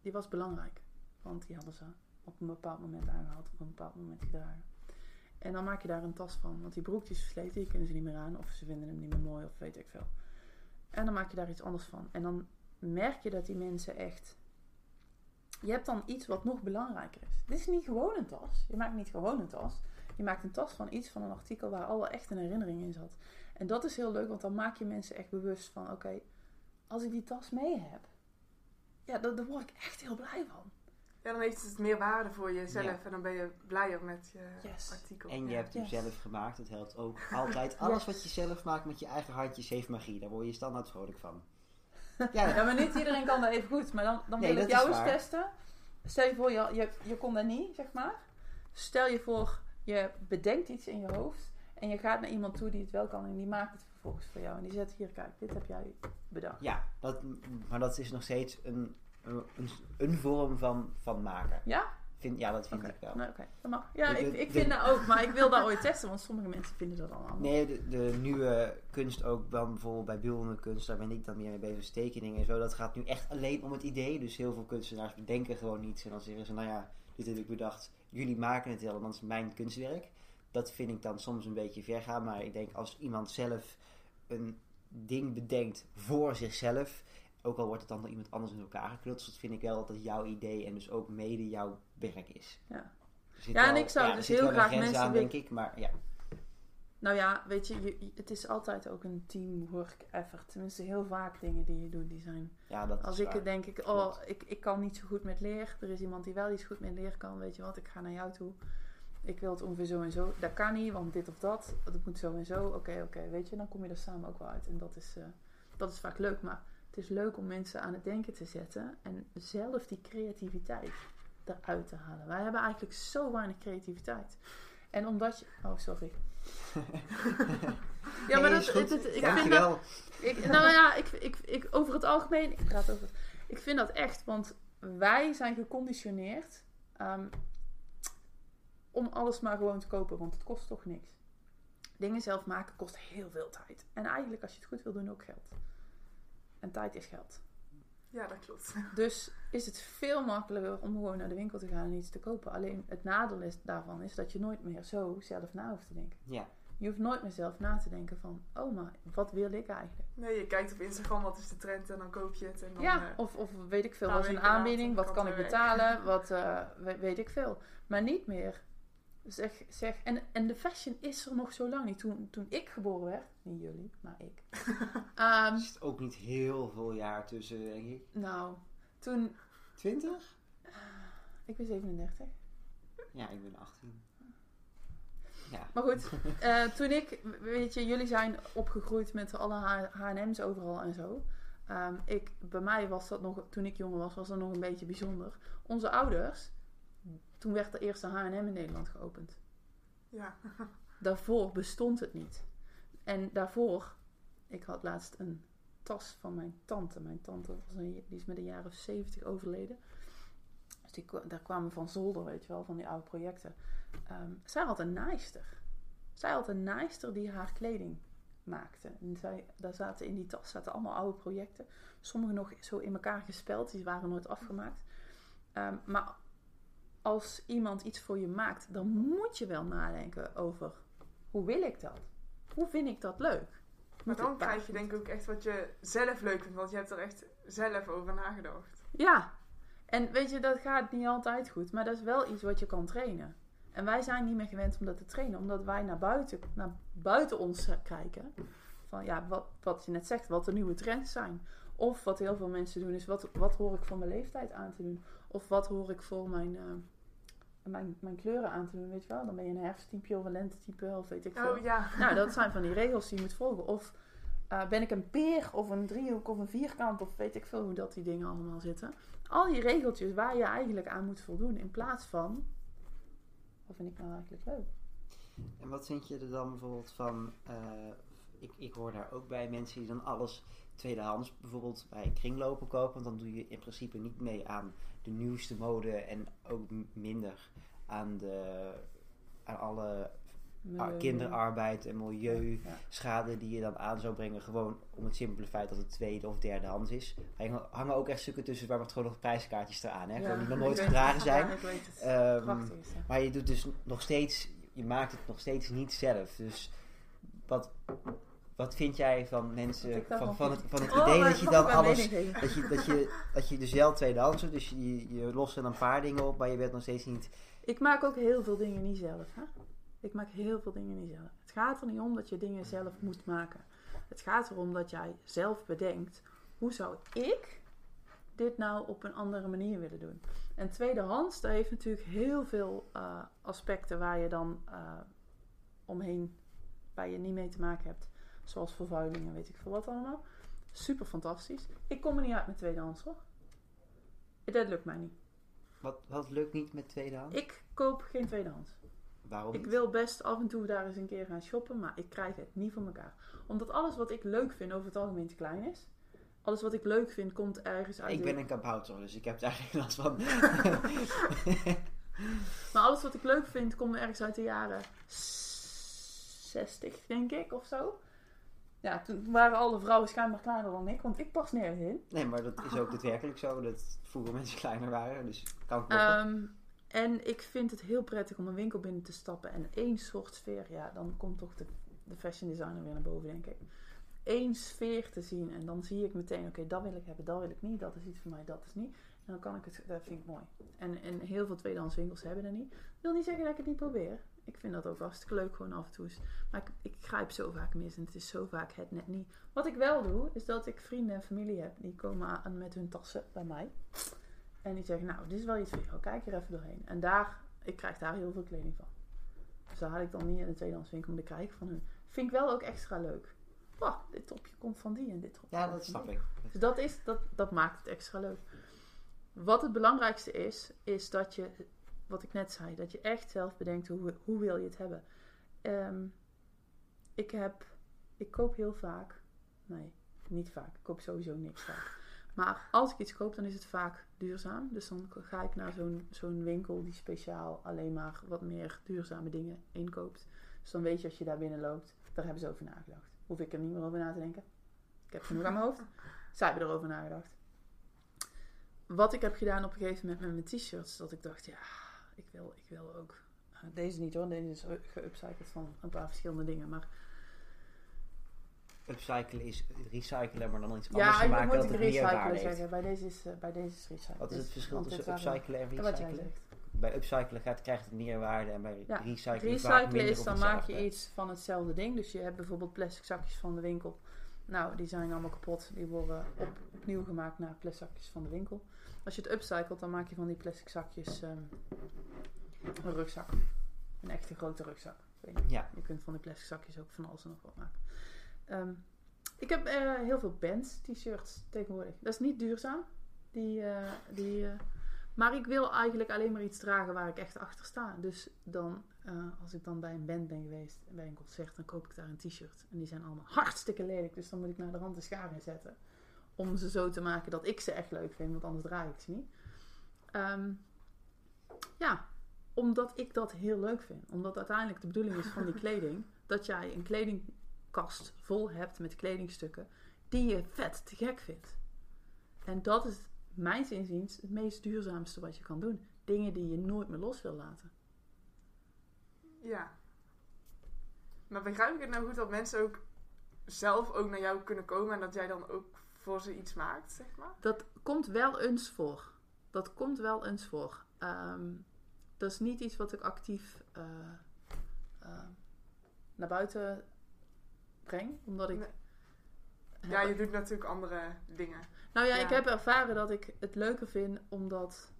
die was belangrijk. Want die hadden ze op een bepaald moment aangehad, op een bepaald moment gedragen. En dan maak je daar een tas van. Want die broek die is versleten, die kunnen ze niet meer aan. Of ze vinden hem niet meer mooi, of weet ik veel. En dan maak je daar iets anders van. En dan merk je dat die mensen echt... Je hebt dan iets wat nog belangrijker is. Dit is niet gewoon een tas. Je maakt niet gewoon een tas. Je maakt een tas van iets, van een artikel waar al echt een herinnering in zat. En dat is heel leuk, want dan maak je mensen echt bewust van... Oké, als ik die tas mee heb... Ja, daar word ik echt heel blij van. Ja, dan heeft het meer waarde voor jezelf. Ja. En dan ben je blijer met je Yes. artikel. En je Ja. hebt hem Yes. zelf gemaakt, dat helpt ook altijd. Alles Yes. wat je zelf maakt met je eigen handjes heeft magie. Daar word je standaard vrolijk van. Ja, Ja, maar niet iedereen kan dat even goed. Maar dan, dan Nee, wil ik jou eens waar. testen. Stel je voor, je, je, je kon dat niet, zeg maar. Stel je voor, je bedenkt iets in je hoofd. En je gaat naar iemand toe die het wel kan. En die maakt het vervolgens voor jou. En die zegt, hier kijk, dit heb jij bedacht. ja dat, maar dat is nog steeds een, een, een vorm van, van maken. Ja? Vind, ja, dat vind ik wel. oké, dat mag. Ja, De- ik, ik de- vind dat ook. Maar ik wil dat ooit testen. Want sommige mensen vinden dat al anders. Nee, de, de nieuwe kunst ook bijvoorbeeld bij beeldende kunst, daar ben ik dan meer mee bezig, tekeningen en zo. Dat gaat nu echt alleen om het idee. Dus heel veel kunstenaars bedenken gewoon iets en dan zeggen ze, nou ja, dit heb ik bedacht. Jullie maken het wel, en dat is mijn kunstwerk. Dat vind ik dan soms een beetje ver gaan, maar ik denk als iemand zelf een ding bedenkt voor zichzelf, ook al wordt het dan door iemand anders in elkaar geknutseld, vind ik wel dat het jouw idee en dus ook mede jouw werk is. Ja. Ja, en wel- ik zou dus heel graag mensen aan, denk ik, maar ja. Nou ja, weet je, het is altijd ook een teamwork effort. Tenminste, heel vaak dingen die je doet, die zijn ja dat Als is ik waar. denk ik, oh, ik, ik kan niet zo goed met leer. Er is iemand die wel iets goed met leer kan. Weet je wat, ik ga naar jou toe. ik wil het ongeveer zo en zo. Dat kan niet, want dit of dat. Dat moet zo en zo. Oké, oké, weet je, dan kom je er samen ook wel uit. En dat is, eh, dat is vaak leuk. Maar het is leuk om mensen aan het denken te zetten. En zelf die creativiteit eruit te halen. Wij hebben eigenlijk zo weinig creativiteit. En omdat je... Oh, sorry. ja, maar dat, het- het- ik vind dat... Ik, nou ja, ik, ik, ik, over het algemeen... Ik praat over. Ik vind dat echt, want wij zijn geconditioneerd... ehm, om alles maar gewoon te kopen, want het kost toch niks. Dingen zelf maken kost heel veel tijd. En eigenlijk, als je het goed wil doen, ook geld. En tijd is geld. Ja, dat klopt. Dus is het veel makkelijker om gewoon naar de winkel te gaan en iets te kopen. Alleen het nadeel is, daarvan is dat je nooit meer zo zelf na hoeft te denken. Ja. Je hoeft nooit meer zelf na te denken van, oh maar, wat wil ik eigenlijk? Nee, je kijkt op Instagram, wat is de trend en dan koop je het. En dan, ja, eh, of, of weet ik veel, wat is een aanbieding, wat kan ik betalen, wat eh, we- weet ik veel. Maar niet meer. Zeg, zeg, en, en de fashion is er nog zo lang niet. Toen, toen ik geboren werd, niet jullie, maar ik. Ehm, Er zit ook niet heel veel jaar tussen, denk ik. nou, toen, 20? ik ben 37. Ja, ik ben 18. Ja. Maar goed, eh, toen ik, weet je, jullie zijn opgegroeid met alle H&M's overal en zo. Ehm, ik, bij mij was dat nog, toen ik jonger was, was dat nog een beetje bijzonder. Onze ouders, toen werd de eerste H&M in Nederland geopend. ja. Daarvoor bestond het niet. En daarvoor, ik had laatst een tas van mijn tante. Mijn tante was een, die is met een jaar of 70 overleden. Dus die, daar kwamen van zolder, weet je wel, van die oude projecten. Ehm, zij had een naaister. Zij had een naaister die haar kleding maakte. En zij, daar zaten in die tas zaten allemaal oude projecten. Sommige nog zo in elkaar gespeld, die waren nooit afgemaakt. Ehm, maar als iemand iets voor je maakt, dan moet je wel nadenken over hoe wil ik dat? Hoe vind ik dat leuk? Maar dan krijg je denk ik ook echt wat je zelf leuk vindt. Want je hebt er echt zelf over nagedacht. Ja, en weet je, dat gaat niet altijd goed, maar dat is wel iets wat je kan trainen. En wij zijn niet meer gewend om dat te trainen, omdat wij naar buiten, naar buiten ons kijken. Van ja, wat, wat je net zegt, wat de nieuwe trends zijn. Of wat heel veel mensen doen, is wat, wat hoor ik voor mijn leeftijd aan te doen? Of wat hoor ik voor mijn, eh, mijn, mijn kleuren aan te doen, weet je wel? Dan ben je een herfsttype of een lentetype of weet ik veel. Oh ja. Nou, dat zijn van die regels die je moet volgen. Of eh, ben ik een peer of een driehoek of een vierkant of weet ik veel hoe dat die dingen allemaal zitten. Al die regeltjes waar je eigenlijk aan moet voldoen in plaats van, wat vind ik nou eigenlijk leuk? En wat vind je er dan bijvoorbeeld van... eh, ik, ik hoor daar ook bij mensen die dan alles tweedehands bijvoorbeeld bij kringlopen kopen. Want dan doe je in principe niet mee aan de nieuwste mode en ook minder aan, de, aan alle ah, Milieu- kinderarbeid en milieuschade Ja. die je dan aan zou brengen. Gewoon om het simpele feit dat het tweede of derde hand is. Er hangen- ook echt stukken tussen waar gewoon nog prijskaartjes eraan. Hè? Ja, die nog nooit gedragen het. zijn. Ja, ik weet het. Ehm, Prachtig maar je doet dus nog steeds, je maakt het nog steeds niet zelf. Dus wat, wat vind jij van mensen, van, van, het, van het Oh, idee dat je dan alles, dat je, dat je, dat je dus wel tweedehands doet, dus je, je lost er een paar dingen op, maar je bent nog steeds niet, Ik maak ook heel veel dingen niet zelf. Hè? Ik maak heel veel dingen niet zelf. Het gaat er niet om dat je dingen zelf moet maken. Het gaat erom dat jij zelf bedenkt: hoe zou ik dit nou op een andere manier willen doen? En tweedehands, daar heeft natuurlijk heel veel eh, aspecten waar je dan eh, omheen, waar je niet mee te maken hebt. Zoals vervuiling en weet ik veel wat allemaal. Super fantastisch. Ik kom er niet uit met tweedehands hoor. Dat lukt mij niet. wat, wat lukt niet met tweedehands? Ik koop geen tweedehands. Waarom Ik wil best af en toe daar eens een keer gaan shoppen, maar ik krijg het niet voor elkaar. Omdat alles wat ik leuk vind over het algemeen te klein is. Alles wat ik leuk vind komt ergens uit. Ik de- ben een kabouter, dus ik heb daar geen last van. Maar alles wat ik leuk vind komt ergens uit de jaren 60, denk ik, of zo. Ja, toen waren alle vrouwen schijnbaar kleiner dan ik, want ik pas nergens in. nee, maar dat is ook daadwerkelijk zo, dat vroeger mensen kleiner waren, dus kan kloppen. Ehm, en ik vind het heel prettig om een winkel binnen te stappen en één soort sfeer, ja, dan komt toch de, de fashion designer weer naar boven, denk ik. Eén sfeer te zien en dan zie ik meteen, oké, dat wil ik hebben, dat wil ik niet, dat is iets voor mij, dat is niet. En dan kan ik het, dat vind ik mooi. En, en heel veel tweedehands winkels hebben dat niet. Dat wil niet zeggen dat ik het niet probeer. Ik vind dat ook hartstikke leuk, gewoon af en toe. Maar ik, ik grijp zo vaak mis en het is zo vaak het net niet. Wat ik wel doe, is dat ik vrienden en familie heb. Die komen aan met hun tassen bij mij. En die zeggen, nou, dit is wel iets voor jou. Kijk er even doorheen. En daar, ik krijg daar heel veel kleding van. Dus daar haal ik dan niet in de tweedehandswinkel om te kijken van hun. Vind ik wel ook extra leuk. Wauw, dit topje komt van die en dit topje Ja, dat snap ik. Dus dat, is, dat, dat maakt het extra leuk. Wat het belangrijkste is, is dat je, wat ik net zei, dat je echt zelf bedenkt hoe, hoe wil je het hebben. Ehm, ik heb, ik koop heel vaak, nee, niet vaak, ik koop sowieso niks vaak. Maar als ik iets koop, dan is het vaak duurzaam. Dus dan ga ik naar zo'n zo'n winkel die speciaal alleen maar wat meer duurzame dingen inkoopt. Dus dan weet je als je daar binnen loopt, daar hebben ze over nagedacht. Hoef ik er niet meer over na te denken. Ik heb genoeg aan mijn hoofd. Zij hebben erover nagedacht. Wat ik heb gedaan op een gegeven moment met mijn t-shirts, dat ik dacht, ja, ik wil, ik wil ook. nou, Deze niet hoor, deze is geupcycled van een paar verschillende dingen. Maar Upcyclen is recyclen, maar dan iets ja, anders maken dat het heeft. zeggen. Bij deze is, eh, bij deze is recyclen. Wat is het Dus- verschil tussen upcyclen en recyclen? Bij upcyclen gaat, krijgt het meerwaarde en bij Ja, recyclen Recyclen is, dan maak je iets van hetzelfde ding. Dus je hebt bijvoorbeeld plastic zakjes van de winkel. Nou, die zijn allemaal kapot. Die worden op, opnieuw gemaakt naar plastic zakjes van de winkel. Als je het upcycelt, dan maak je van die plastic zakjes ehm, een rugzak. Een echte grote rugzak. Weet niet. Ja, Je kunt van die plastic zakjes ook van alles en nog wat maken. Ehm, ik heb eh, heel veel bands t-shirts tegenwoordig. Dat is niet duurzaam. Die, eh, die, eh, maar ik wil eigenlijk alleen maar iets dragen waar ik echt achter sta. Dus dan, eh, als ik dan bij een band ben geweest, bij een concert, dan koop ik daar een t-shirt. En die zijn allemaal hartstikke lelijk. Dus dan moet ik naar de rand de schaar in zetten. Om ze zo te maken dat ik ze echt leuk vind, want anders draag ik ze niet. Ehm, ja, omdat ik dat heel leuk vind. Omdat uiteindelijk de bedoeling is van die kleding dat jij een kledingkast vol hebt met kledingstukken die je vet te gek vindt. En dat is, mijn inziens, het meest duurzaamste wat je kan doen. Dingen die je nooit meer los wil laten. Ja. Maar begrijp ik het nou goed dat mensen ook zelf ook naar jou kunnen komen en dat jij dan ook voor ze iets maakt, zeg maar? Dat komt wel eens voor. Dat komt wel eens voor. Ehm, dat is niet iets wat ik actief eh, eh, naar buiten breng. Omdat ik. Nee. Ja, je doet natuurlijk andere dingen. Nou ja, Ja. ik heb ervaren dat ik het leuker vind omdat,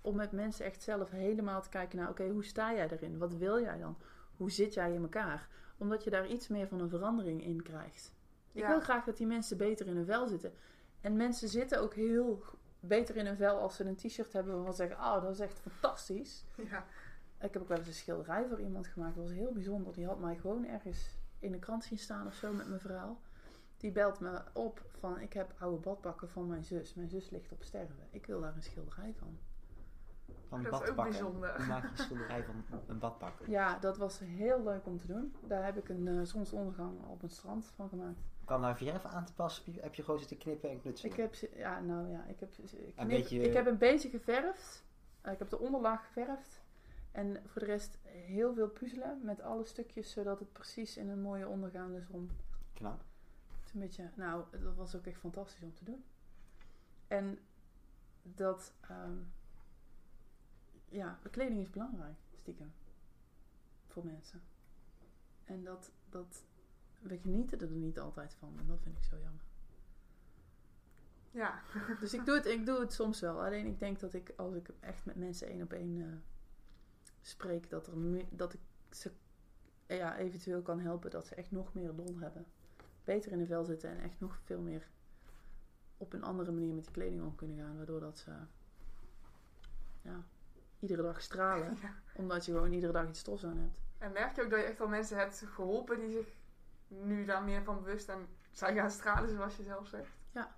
om met mensen echt zelf helemaal te kijken naar, oké, hoe sta jij erin? Wat wil jij dan? Hoe zit jij in elkaar? Omdat je daar iets meer van een verandering in krijgt. Ik wil graag dat die mensen beter in hun vel zitten. En mensen zitten ook heel beter in hun vel als ze een t-shirt hebben waarvan ze zeggen, oh, dat is echt fantastisch. Ja. Ik heb ook wel eens een schilderij voor iemand gemaakt. Dat was heel bijzonder. Die had mij gewoon ergens in de krant zien staan of zo met mijn verhaal. Die belt me op van ik heb oude badpakken van mijn zus. Mijn zus ligt op sterven. Ik wil daar een schilderij van. van Dat is ook bijzonder. Maak je een schilderij van een badpak? Ja, dat was heel leuk om te doen. Daar heb ik een eh, zonsondergang op het strand van gemaakt. Kan daar verf aan te passen? Heb je- gewoon zitten knippen en knutselen? Ik heb, ja, nou ja, ik heb, ik, Een knip- beetje- ik heb een beetje geverfd. Eh, ik heb de onderlaag geverfd. En voor de rest heel veel puzzelen met alle stukjes, zodat het precies in een mooie ondergaande zon Knap. Een beetje, nou, dat was ook echt fantastisch om te doen. En dat, ehm, ja, kleding is belangrijk, stiekem. Voor mensen. En dat, dat, we genieten er niet altijd van. En dat vind ik zo jammer. Ja. Dus ik doe het, ik doe het soms wel. Alleen ik denk dat ik, als ik echt met mensen één op één eh, spreek, dat, er me- dat ik ze ja, eventueel kan helpen dat ze echt nog meer lol hebben. Beter in de vel zitten en echt nog veel meer op een andere manier met die kleding om kunnen gaan. Waardoor dat ze ja, iedere dag stralen. ja. Omdat je gewoon iedere dag iets tofs aan hebt. En merk je ook dat je echt al mensen hebt geholpen die zich nu daar meer van bewust en zijn gaan stralen, zoals je zelf zegt? Ja.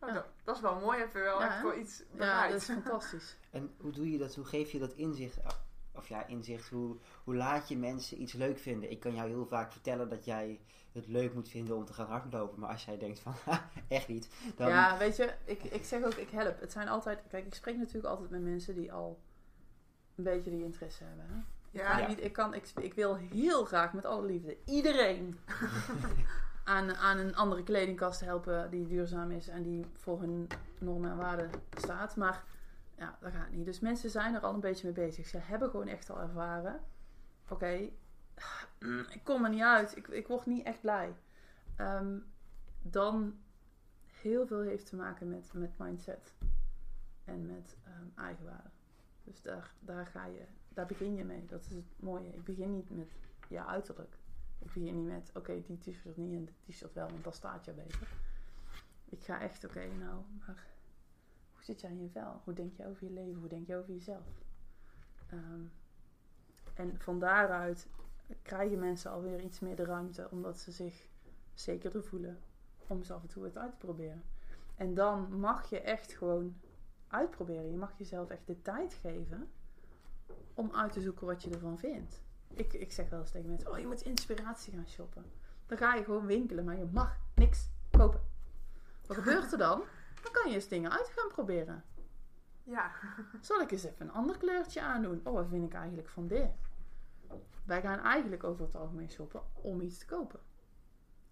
Nou, Ja. Dat, dat is wel mooi, heb je wel Ja, echt wel iets Ja, bereikt. dat is fantastisch. En hoe doe je dat? Hoe geef je dat inzicht? Of ja, inzicht. Hoe, hoe laat je mensen iets leuk vinden? Ik kan jou heel vaak vertellen dat jij het leuk moet vinden om te gaan hardlopen. Maar als jij denkt van, "Ha, echt niet. Dan, Ja, weet je, ik, ik zeg ook, ik help. Het zijn altijd, kijk, ik spreek natuurlijk altijd met mensen die al een beetje die interesse hebben. Hè? Ja. niet, ik, kan, ik, ik wil heel graag met alle liefde iedereen aan, aan een andere kledingkast helpen die duurzaam is en die voor hun normen en waarden staat. Maar ja, dat gaat niet. Dus mensen zijn er al een beetje mee bezig. Ze hebben gewoon echt al ervaren. Oké, ik kom er niet uit. Ik, ik word niet echt blij. Ehm, dan heel veel heeft te maken met, met mindset en met ehm, eigenwaarde. Dus daar, daar, ga je, daar begin je mee. Dat is het mooie. Ik begin niet met je uiterlijk. Ik begin niet met, oké, die t-shirt niet en die t-shirt wel, want dan staat je beter. Ik ga echt, oké, nou, maar zit jij in je vel? Hoe denk je over je leven? Hoe denk je over jezelf? Ehm, en van daaruit krijgen mensen alweer iets meer de ruimte, omdat ze zich zekerder voelen om eens af en toe het uit te proberen. En dan mag je echt gewoon uitproberen. Je mag jezelf echt de tijd geven om uit te zoeken wat je ervan vindt. Ik, ik zeg wel eens tegen mensen: Oh, je moet inspiratie gaan shoppen. Dan ga je gewoon winkelen, maar je mag niks kopen. Wat gebeurt er dan? Dan kan je eens dingen uit gaan proberen. Ja. Zal ik eens even een ander kleurtje aandoen? Oh, wat vind ik eigenlijk van dit? Wij gaan eigenlijk over het algemeen shoppen om iets te kopen.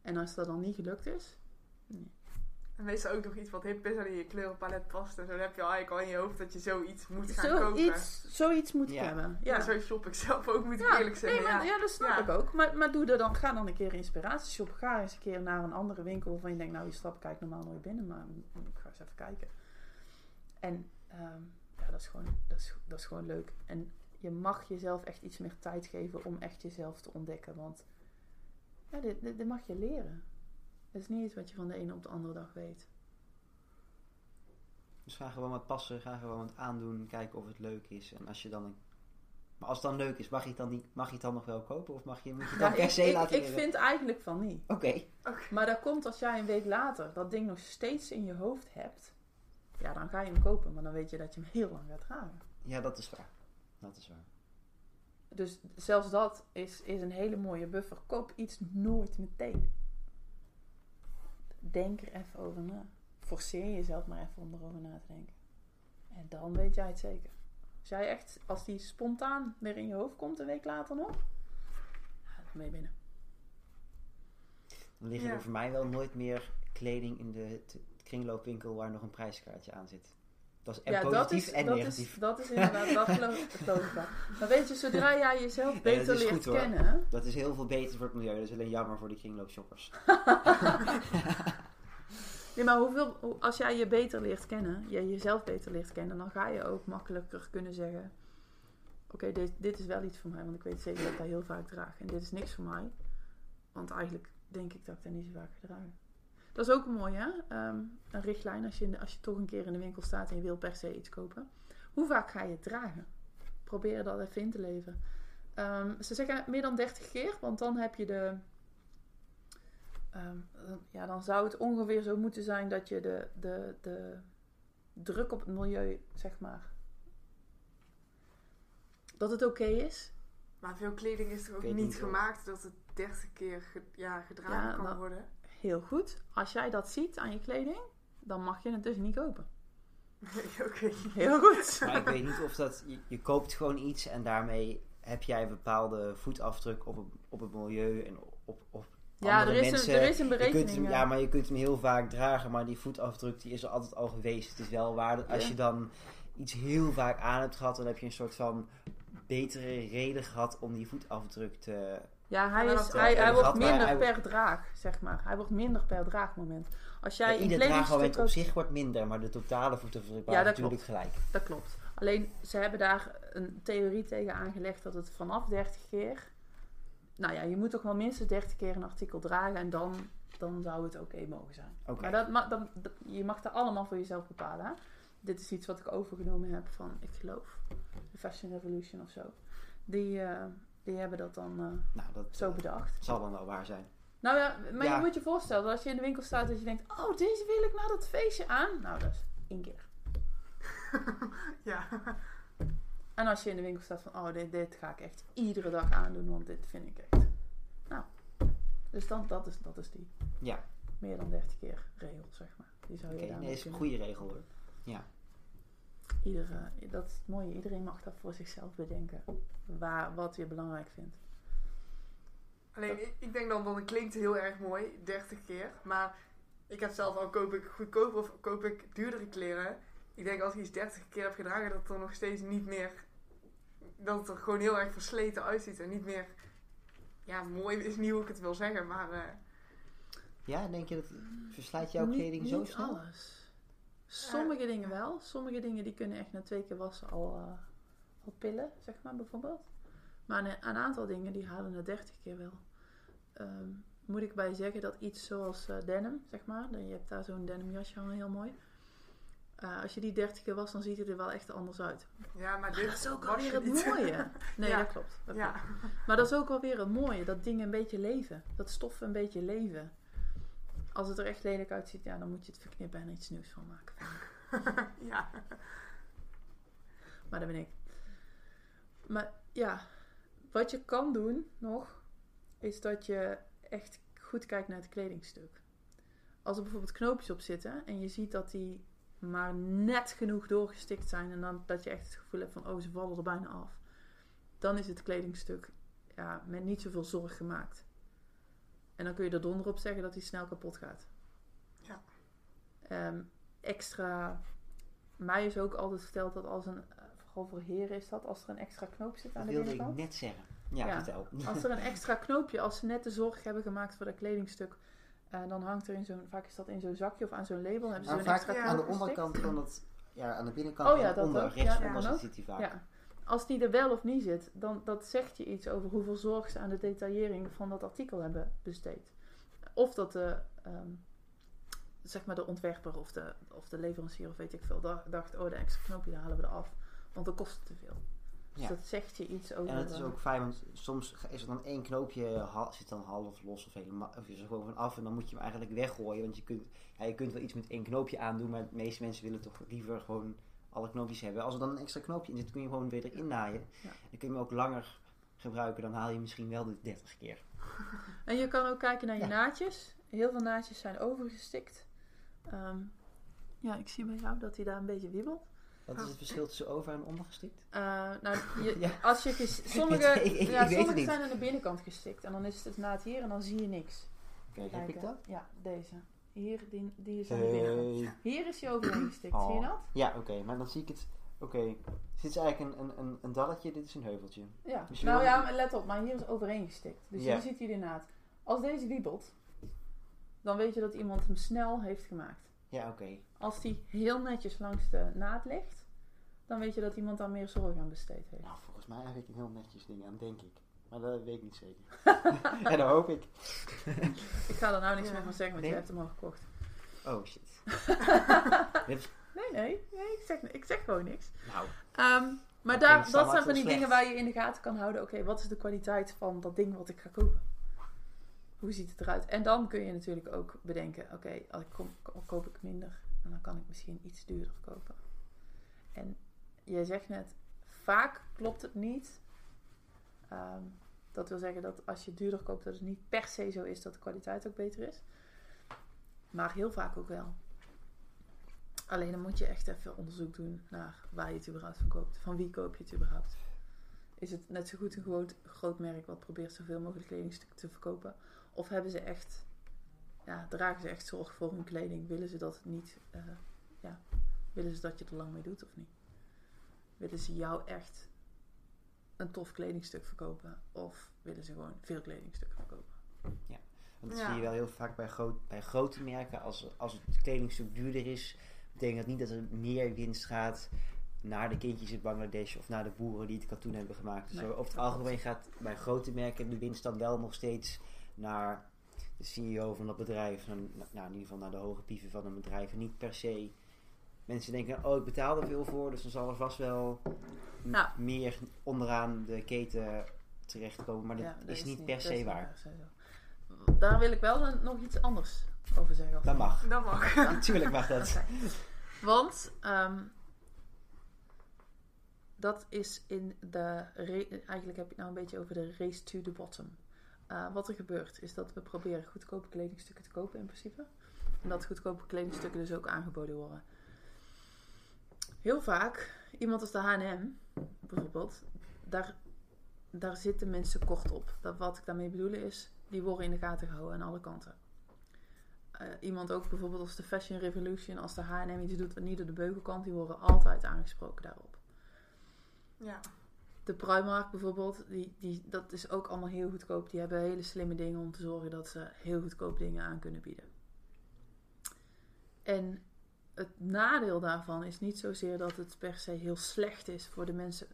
En als dat dan niet gelukt is, nee. En meestal ook nog iets wat hip is en in je kleurenpalet past. En zo heb je al eigenlijk al in je hoofd dat je zoiets moet gaan kopen. Zoiets, zoiets moet Ja. hebben. Ja, Ja. zo shop ik zelf ook, moet ik Ja, eerlijk zeggen. Nee, maar, ja. ja, dat snap Ja. ik ook. Maar, maar doe er dan, ga dan een keer inspiratie shoppen. Ga eens een keer naar een andere winkel waarvan je denkt, nou, die stap kijk normaal nooit binnen, maar ik ga eens even kijken. En ehm, ja, dat is, gewoon, dat, is, dat is gewoon leuk. En je mag jezelf echt iets meer tijd geven om echt jezelf te ontdekken. Want ja, dit, dit, dit mag je leren. Het is niet iets wat je van de ene op de andere dag weet. Dus ga gewoon wat passen, ga gewoon wat aandoen, kijken of het leuk is. En als je dan een... Maar als het dan leuk is, mag je het dan, niet, mag je het dan nog wel kopen? Of mag je, moet je het dan Ja, per ik, se ik, laten ik vind eigenlijk van niet. Oké, Maar dat komt als jij een week later dat ding nog steeds in je hoofd hebt. Ja, dan ga je hem kopen, maar dan weet je dat je hem heel lang gaat dragen. ja, dat is waar. Dat is waar. Dus zelfs dat is, is een hele mooie buffer. Koop iets nooit meteen. Denk er even over na. Forceer jezelf maar even om erover na te denken. En dan weet jij het zeker. Als jij echt, als die spontaan weer in je hoofd komt een week later nog, ben je binnen. Dan liggen Ja. er voor mij wel nooit meer kleding in de kringloopwinkel waar nog een prijskaartje aan zit. Dat is en ja, dat positief is, en dat negatief. Is, dat is inderdaad, dat geloof, dat ik. Maar weet je, zodra jij jezelf dat beter is leert goed, hoor. kennen. Dat is heel veel beter voor het milieu. Dat is alleen jammer voor die kringloopshoppers. Nee, maar hoeveel, hoe- als jij je beter leert kennen, je jezelf beter leert kennen, dan ga je ook makkelijker kunnen zeggen: Oké, dit, dit is wel iets voor mij, want ik weet zeker dat ik dat heel vaak draag. En dit is niks voor mij, want eigenlijk denk ik dat ik dat niet zo vaak dragen. Dat is ook mooi, hè? Ehm, een richtlijn als je, in de- als je toch een keer in de winkel staat en je wil per se iets kopen. Hoe vaak ga je het dragen? Probeer dat even in te leven. Ehm, ze zeggen meer dan 30 keer, want dan heb je de. ehm, ja, dan zou het ongeveer zo moeten zijn dat je de, de, de druk op het milieu, zeg maar. Dat het oké is. Maar veel kleding is toch ook niet gemaakt dat het 30 keer ge- ja, gedragen Ja, kan dat- worden. Heel goed. Als jij dat ziet aan je kleding, dan mag je het dus niet kopen. Oké. Heel goed. Maar ik weet niet of dat... Je, je koopt gewoon iets en daarmee heb jij een bepaalde voetafdruk op het, op het milieu en op, op Ja, andere er is, mensen. een, er is een Je kunt berekening. hem, ja. ja, maar je kunt hem heel vaak dragen, maar die voetafdruk die is er altijd al geweest. Het is wel waar dat als Ja. je dan iets heel vaak aan hebt gehad, dan heb je een soort van betere reden gehad om die voetafdruk te... Ja, hij, is, hij, hij wordt minder hij- per draag, zeg maar. Hij wordt minder per draagmoment. Als jij Ja, ieder draagmoment op zich wordt minder, maar de totale voetafdruk Ja, natuurlijk gelijk. Dat klopt. Alleen, ze hebben daar een theorie tegen aangelegd dat het vanaf 30 keer... Nou ja, je moet toch wel minstens 30 keer een artikel dragen en dan, dan zou het oké mogen zijn. Maar dat, ma- dan, dat- je mag dat allemaal voor jezelf bepalen. Hè? Dit is iets wat ik overgenomen heb van, ik geloof, de Fashion Revolution of zo. Die, eh, die hebben dat dan eh, Nou, dat zo bedacht. zal dan wel waar zijn. Nou ja, maar Ja. je moet je voorstellen dat als je in de winkel staat dat je denkt, oh, deze wil ik naar dat feestje aan. Nou, dat is één keer. Ja. En als je in de winkel staat van, oh, dit, dit ga ik echt iedere dag aandoen, want dit vind ik echt. Nou, dus dan, dat, is, dat is die Ja, meer dan 30 keer regel, zeg maar. Die zou je oké. daarmee Nee, is een goede regel hoor. Iedere, dat is het mooie. Iedereen mag dat voor zichzelf bedenken. Waar, wat je belangrijk vindt. Alleen, ik, ik denk dan, dan het klinkt heel erg mooi, 30 keer. Maar ik heb zelf al, koop ik goedkoop of koop ik duurdere kleren. Ik denk als ik iets 30 keer heb gedragen, dat het er nog steeds niet meer... Dat het er gewoon heel erg versleten uitziet. En niet meer... Ja, mooi is niet hoe ik het wil zeggen, maar... eh, Ja, denk je dat verslijt jouw Niet- kleding zo niet snel? alles. Sommige dingen wel. Sommige dingen die kunnen echt na twee keer wassen al, wat pillen, zeg maar, bijvoorbeeld. Maar een, een aantal dingen die halen het 30 keer wel. Ehm, moet ik bij zeggen dat iets zoals eh, denim, zeg maar, je hebt daar zo'n denim jasje hangen, heel mooi. Eh, als je die 30 keer was, dan ziet het er wel echt anders uit. Ja, maar Maar dit dat is ook alweer het niet. mooie. Nee, Ja. dat klopt. dat Ja. klopt. Maar dat is ook alweer het mooie. Dat dingen een beetje leven. Dat stoffen een beetje leven. Als het er echt lelijk uitziet, ja, dan moet je het verknippen en iets nieuws van maken. ja. Maar dat ben ik. Maar ja, wat je kan doen nog, is dat je echt goed kijkt naar het kledingstuk. Als er bijvoorbeeld knoopjes op zitten en je ziet dat die maar net genoeg doorgestikt zijn en dan dat je echt het gevoel hebt van oh ze vallen er bijna af, dan is het kledingstuk ja, met niet zoveel zorg gemaakt. En dan kun je er donder op zeggen dat hij snel kapot gaat. Ja. Ehm, extra, mij is ook altijd verteld dat als een, vooral voor heren is dat, als er een extra knoop zit aan Dat de wilde ik binnenkant. net zeggen. Ja, Ja. vertel. Als er een extra knoopje, als ze net de zorg hebben gemaakt voor dat kledingstuk, eh, dan hangt er in zo'n, vaak is dat in zo'n zakje of aan zo'n label, hebben ze Maar vaak extra ja, aan de onderkant van het... Ja, aan de binnenkant Oh ja, dat onder, ook. rechtsonder Ja, zit hij vaak. Als die er wel of niet zit, dan dat zegt je iets over hoeveel zorg ze aan de detaillering van dat artikel hebben besteed. Of dat de, ehm, zeg maar de ontwerper of de, of de leverancier of weet ik veel, da- dacht, oh de extra knoopje daar halen we eraf, want dat kost te veel. Dus Ja. dat zegt je iets over... En het is ook fijn, want soms is er dan één knoopje, zit dan half los of helemaal, of is er gewoon van af en dan moet je hem eigenlijk weggooien. Want je kunt, ja, je kunt wel iets met één knoopje aandoen, maar de meeste mensen willen toch liever gewoon alle knoopjes hebben. Als er dan een extra knoopje in zit, kun je gewoon weer erin naaien. Ja. Dan kun je hem ook langer gebruiken, dan haal je misschien wel de 30 keer. En je kan ook kijken naar je Ja. naadjes. Heel veel naadjes zijn overgestikt. Ehm, ja, ik zie bij jou dat hij daar een beetje wiebelt. Wat is het verschil tussen over en onder gestikt? Eh, nou, je, Ja. als je sommige, Ik- ik- ik ja, sommige zijn aan de binnenkant gestikt. En dan is het naad hier en dan zie je niks. Kijk, heb ik dat? Ja, deze. Hier, die, die is aan de binnenkant. Hier is hij overheen gestikt. Oh. Zie je dat? Ja, oké, maar dan zie ik het. Oké, dit is eigenlijk een, een, een, een dalletje, dit is een heuveltje. Ja. Dus je nou ja, maar let op. Maar hier is overheen gestikt. Dus Ja. hier ziet hij de naad. Als deze wiebelt, dan weet je dat iemand hem snel heeft gemaakt. Ja, oké. Als die heel netjes langs de naad ligt, dan weet je dat iemand daar meer zorg aan besteed heeft. Nou, volgens mij heb ik een heel netjes ding aan, denk ik. Maar dat weet ik niet zeker. en dat hoop ik. Ik ga er nou niks Ja. meer van zeggen, want Nee. je hebt hem al gekocht. Oh shit. Nee, nee, nee ik, zeg, ik zeg gewoon niks. Nou, Ehm, maar daar, dat zijn van die dingen waar je in de gaten kan houden. Oké, wat is de kwaliteit van dat ding wat ik ga kopen? Hoe ziet het eruit? En dan kun je natuurlijk ook bedenken, oké, als ik kom, ko- koop ik minder. En dan kan ik misschien iets duurder kopen. En jij zegt net, vaak klopt het niet. Ehm, dat wil zeggen dat als je duurder koopt, dat het niet per se zo is dat de kwaliteit ook beter is. Maar heel vaak ook wel. Alleen dan moet je echt even onderzoek doen naar waar je het überhaupt van koopt. Van wie koop je het überhaupt? Is het net zo goed een groot, groot merk wat probeert zoveel mogelijk kledingstukken te verkopen? Of hebben ze echt, ja, dragen ze echt zorg voor hun kleding? Willen ze dat niet, eh, ja, willen ze dat je er lang mee doet of niet? Willen ze jou echt een tof kledingstuk verkopen? Of willen ze gewoon veel kledingstukken verkopen? want dat Ja. zie je wel heel vaak bij, groot, bij grote merken. Als, als het kledingstuk duurder is, betekent dat niet dat er meer winst gaat naar de kindjes in Bangladesh of naar de boeren die het katoen hebben gemaakt. Dus Nee, over het algemeen gaat bij grote merken de winst dan wel nog steeds naar de CEO van dat bedrijf. naar- Nou, in ieder geval naar de hoge pieven van een bedrijf. En niet per se mensen denken, oh ik betaal er veel voor, dus dan zal er vast wel Nou. meer onderaan de keten terechtkomen. Maar dat Ja, is niet per dat se is niet waar. per se zo. Daar wil ik wel dan nog iets anders over zeggen. Dat mag. Dat mag. Natuurlijk mag dat. Want ehm, dat is in de. Eigenlijk heb je het nou een beetje over de race to the bottom. Eh, wat er gebeurt is dat we proberen goedkope kledingstukken te kopen in principe. En dat goedkope kledingstukken dus ook aangeboden worden. Heel vaak, iemand als de H&M bijvoorbeeld, daar, daar zitten mensen kort op. Dat, wat ik daarmee bedoel is, die worden in de gaten gehouden aan alle kanten. Eh, iemand ook bijvoorbeeld als de Fashion Revolution, als de H&M iets doet wat niet door de beugel kan, die worden altijd aangesproken daarop. Ja. De Primark bijvoorbeeld, die, die, dat is ook allemaal heel goedkoop. Die hebben hele slimme dingen om te zorgen dat ze heel goedkoop dingen aan kunnen bieden. En het nadeel daarvan is niet zozeer dat het per se heel slecht is voor de mensen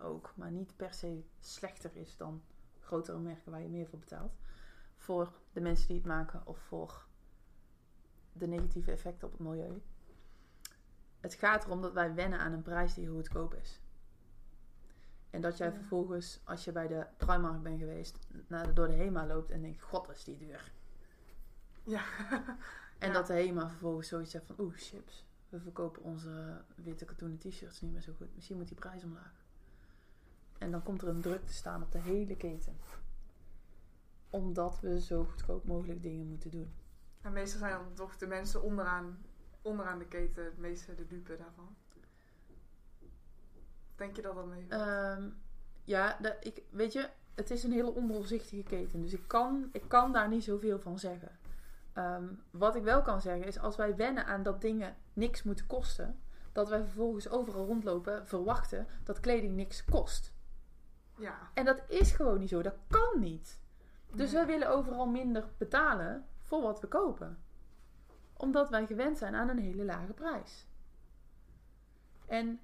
ook, maar niet per se slechter is dan grotere merken waar je meer voor betaalt. Voor de mensen die het maken of voor de negatieve effecten op het milieu. Het gaat erom dat wij wennen aan een prijs die goedkoop is. En dat jij vervolgens, als je bij de Primark bent geweest, naar de, door de HEMA loopt en denkt, god, is die duur. Ja. En Ja. dat de HEMA vervolgens zoiets zegt van, oeh, chips. We verkopen onze witte katoenen t-shirts niet meer zo goed. Misschien moet die prijs omlaag. En dan komt er een druk te staan op de hele keten. Omdat we zo goedkoop mogelijk dingen moeten doen. En meestal zijn dan toch de mensen onderaan, onderaan de keten het meeste de dupe daarvan. Denk je dat dat mee? Ehm, ja, de, ik, weet je, het is een hele ondoorzichtige keten. Dus ik kan, ik kan daar niet zoveel van zeggen. Ehm, wat ik wel kan zeggen is, als wij wennen aan dat dingen niks moeten kosten, dat wij vervolgens overal rondlopen verwachten dat kleding niks kost. ja. En dat is gewoon niet zo. Dat kan niet. Dus Nee. wij willen overal minder betalen voor wat we kopen. Omdat wij gewend zijn aan een hele lage prijs. En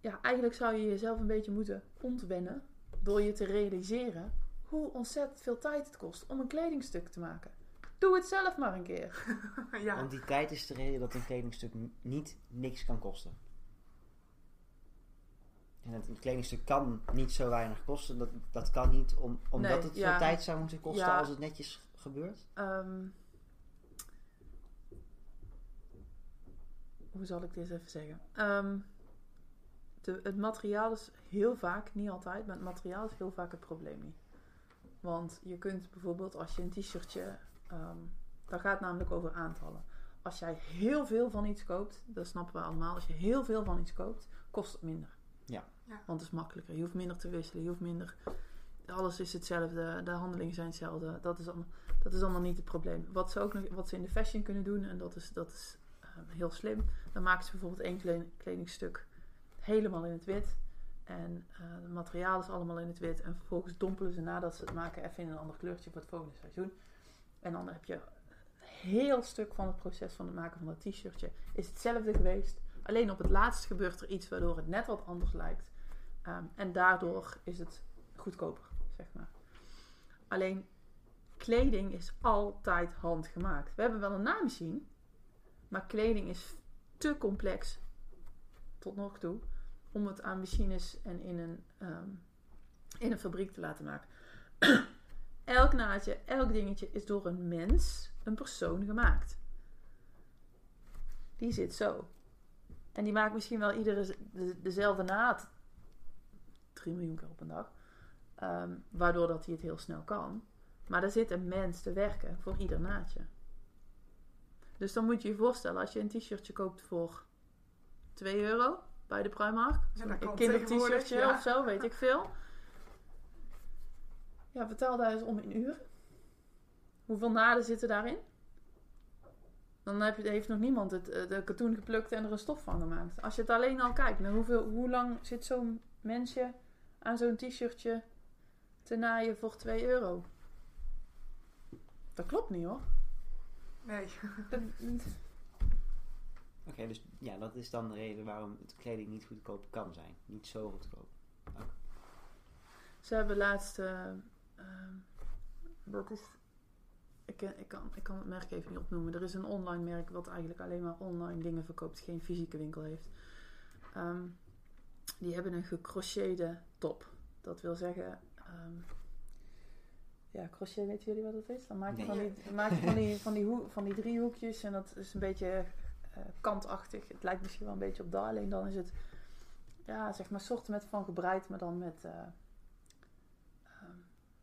ja, eigenlijk zou je jezelf een beetje moeten ontwennen door je te realiseren hoe ontzettend veel tijd het kost om een kledingstuk te maken. Doe het zelf maar een keer. ja. Want die tijd is de reden dat een kledingstuk niet niks kan kosten. En het, een kledingstuk kan niet zo weinig kosten. Dat, dat kan niet om, omdat Nee, het ja. veel tijd zou moeten kosten Ja. als het netjes gebeurt. Ehm, hoe zal ik dit even zeggen? Ehm, de, het materiaal is heel vaak, niet altijd, maar het materiaal is heel vaak het probleem niet. Want je kunt bijvoorbeeld als je een t-shirtje, ehm dat gaat namelijk over aantallen. Als jij heel veel van iets koopt, dat snappen we allemaal, als je heel veel van iets koopt, kost het minder. Ja. Ja. Want het is makkelijker. Je hoeft minder te wisselen, je hoeft minder. Alles is hetzelfde, de handelingen zijn hetzelfde. Dat is allemaal, dat is allemaal niet het probleem. Wat ze ook nog, wat ze in de fashion kunnen doen, en dat is, dat is eh, heel slim. Dan maken ze bijvoorbeeld één kle- kledingstuk helemaal in het wit. En eh het materiaal is allemaal in het wit. En vervolgens dompelen ze nadat ze het maken even in een ander kleurtje voor het volgende seizoen. En dan heb je een heel stuk van het proces van het maken van dat t-shirtje is hetzelfde geweest. Alleen op het laatst gebeurt er iets waardoor het net wat anders lijkt. Ehm, en daardoor is het goedkoper, zeg maar. Alleen kleding is altijd handgemaakt. We hebben wel een naaimachine, maar kleding is te complex tot nog toe om het aan machines en in een, ehm, in een fabriek te laten maken. elk naadje, elk dingetje is door een mens, een persoon gemaakt. Die zit zo. En die maakt misschien wel iedere dezelfde naad 3 miljoen keer op een dag. Ehm, waardoor dat hij het heel snel kan. Maar er zit een mens te werken voor ieder naadje. Dus dan moet je je voorstellen, als je een t-shirtje koopt voor 2 euro bij de Primark. Een kindert-shirtje ja. of zo, weet ik veel. Ja, vertel daar eens om in uren. Hoeveel naden zitten daarin? Dan heb je, heeft nog niemand het, eh, de katoen geplukt en er een stof van gemaakt. Als je het alleen al kijkt, naar hoeveel, hoe lang zit zo'n mensje aan zo'n t-shirtje te naaien voor 2 euro? Dat klopt niet hoor. Nee. Dat- Oké, dus ja, dat is dan de reden waarom het kleding niet goedkoop kan zijn. Niet zo goedkoop. Ze hebben laatst. ehm, dat is. Ik, ken- ik, kan, ik kan het merk even niet opnoemen. Er is een online merk wat eigenlijk alleen maar online dingen verkoopt, geen fysieke winkel heeft. Ehm, die hebben een gecrocheerde top. Dat wil zeggen. ehm, ja, crochet, weten jullie wat dat is? Dan maak je Nee. van die, maak je van die, van die, hoe, van die driehoekjes en dat is een beetje kantachtig. Het lijkt misschien wel een beetje op dat, alleen dan is het ja, zeg maar soorten met van gebreid, maar dan met, eh, ehm,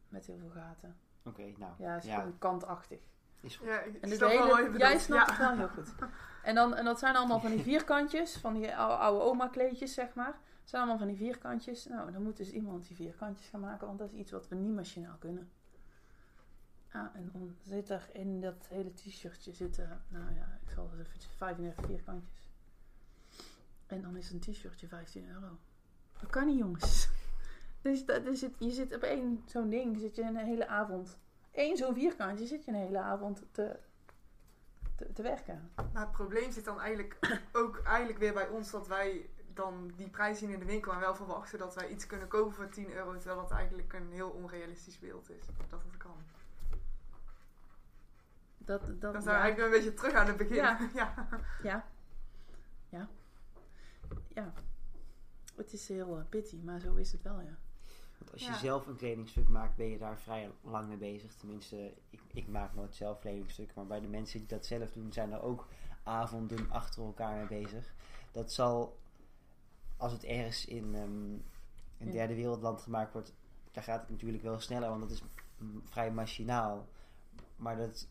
met heel veel gaten. Oké, nou. Ja, het is ja, gewoon kantachtig. is goed. Ja, ik En dus hele, jij snapt ja. het wel heel goed. En, dan, en dat zijn allemaal van die vierkantjes, van die oude, oude oma kleedjes, zeg maar. Het zijn allemaal van die vierkantjes. Nou, dan moet dus iemand die vierkantjes gaan maken, want dat is iets wat we niet machinaal kunnen. Ja, en dan zit er in dat hele t-shirtje zitten, nou ja, ik zal het even 35 vierkantjes. En dan is een t-shirtje 15 euro. Dat kan niet, jongens. Dus zit, je zit op één zo'n ding, zit je een hele avond. Eén zo'n vierkantje zit je een hele avond te, te, te werken. Maar het probleem zit dan eigenlijk ook eigenlijk weer bij ons dat wij dan die prijs zien in de winkel en wel verwachten dat wij iets kunnen kopen voor 10 euro, terwijl dat eigenlijk een heel onrealistisch beeld is. Dat het kan. Dat, dat, Dan ja. zijn we eigenlijk een beetje terug aan het begin. Ja. ja. Ja. Ja. Ja. Het is heel uh, pitty, maar zo is het wel, ja. Want als je Ja. zelf een kledingstuk maakt, ben je daar vrij lang mee bezig. Tenminste, ik, ik maak nooit zelf kledingstukken. Maar bij de mensen die dat zelf doen, zijn er ook avonden achter elkaar mee bezig. Dat zal, als het ergens in ehm, een Ja. derde wereldland gemaakt wordt, daar gaat het natuurlijk wel sneller, want dat is vrij machinaal. Maar dat,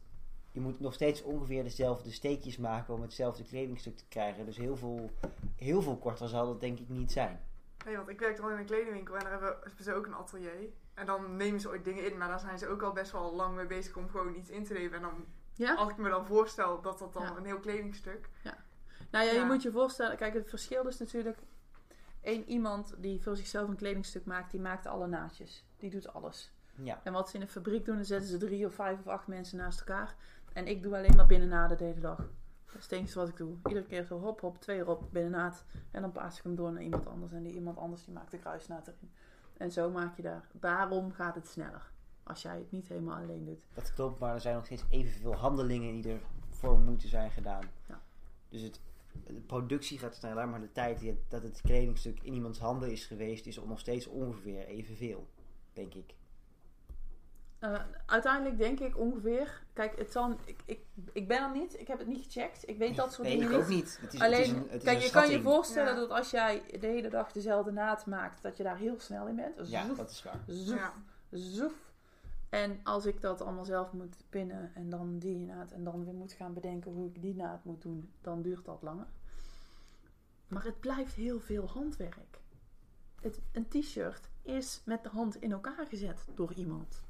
je moet nog steeds ongeveer dezelfde steekjes maken om hetzelfde kledingstuk te krijgen. Dus heel veel, heel veel korter zal dat denk ik niet zijn. Nee, want ik werk dan in een kledingwinkel en daar hebben hebben ze ook een atelier. En dan nemen ze ooit dingen in, maar daar zijn ze ook al best wel lang mee bezig om gewoon iets in te leveren. En dan, Ja? als ik me dan voorstel dat dat dan Ja. een heel kledingstuk... Nou ja, je Ja. moet je voorstellen, kijk, het verschil is natuurlijk... één iemand die voor zichzelf een kledingstuk maakt, die maakt alle naadjes. Die doet alles. Ja. En wat ze in een fabriek doen, dan zetten ze drie of vijf of acht mensen naast elkaar. En ik doe alleen maar binnennaden de hele dag. Dat is het enige wat ik doe. Iedere keer zo hop, hop, twee erop, binnennaad. En dan paas ik hem door naar iemand anders. En die iemand anders die maakt de kruisnaad erin. En zo maak je daar. Daarom gaat het sneller. Als jij het niet helemaal alleen doet. Dat klopt, maar er zijn nog steeds evenveel handelingen die ervoor moeten zijn gedaan. Ja. Dus het, de productie gaat sneller, maar de tijd die het- dat het kledingstuk in iemands handen is geweest, is nog steeds ongeveer evenveel, denk ik. Eh, uiteindelijk denk ik ongeveer. Kijk, het zal, ik, ik, ik ben er niet. Ik heb het niet gecheckt. Ik weet dat soort nee, dingen ik niet. ook niet. Het is, Alleen, het is een, het is kijk, een je kan je voorstellen Ja. dat als jij de hele dag dezelfde naad maakt, dat je daar heel snel in bent. Ja, Zoef, dat is waar. zoef, Ja. zoef. En als ik dat allemaal zelf moet pinnen en dan die naad en dan weer moet gaan bedenken hoe ik die naad moet doen, dan duurt dat langer. Maar het blijft heel veel handwerk. Het, een t-shirt is met de hand in elkaar gezet door iemand.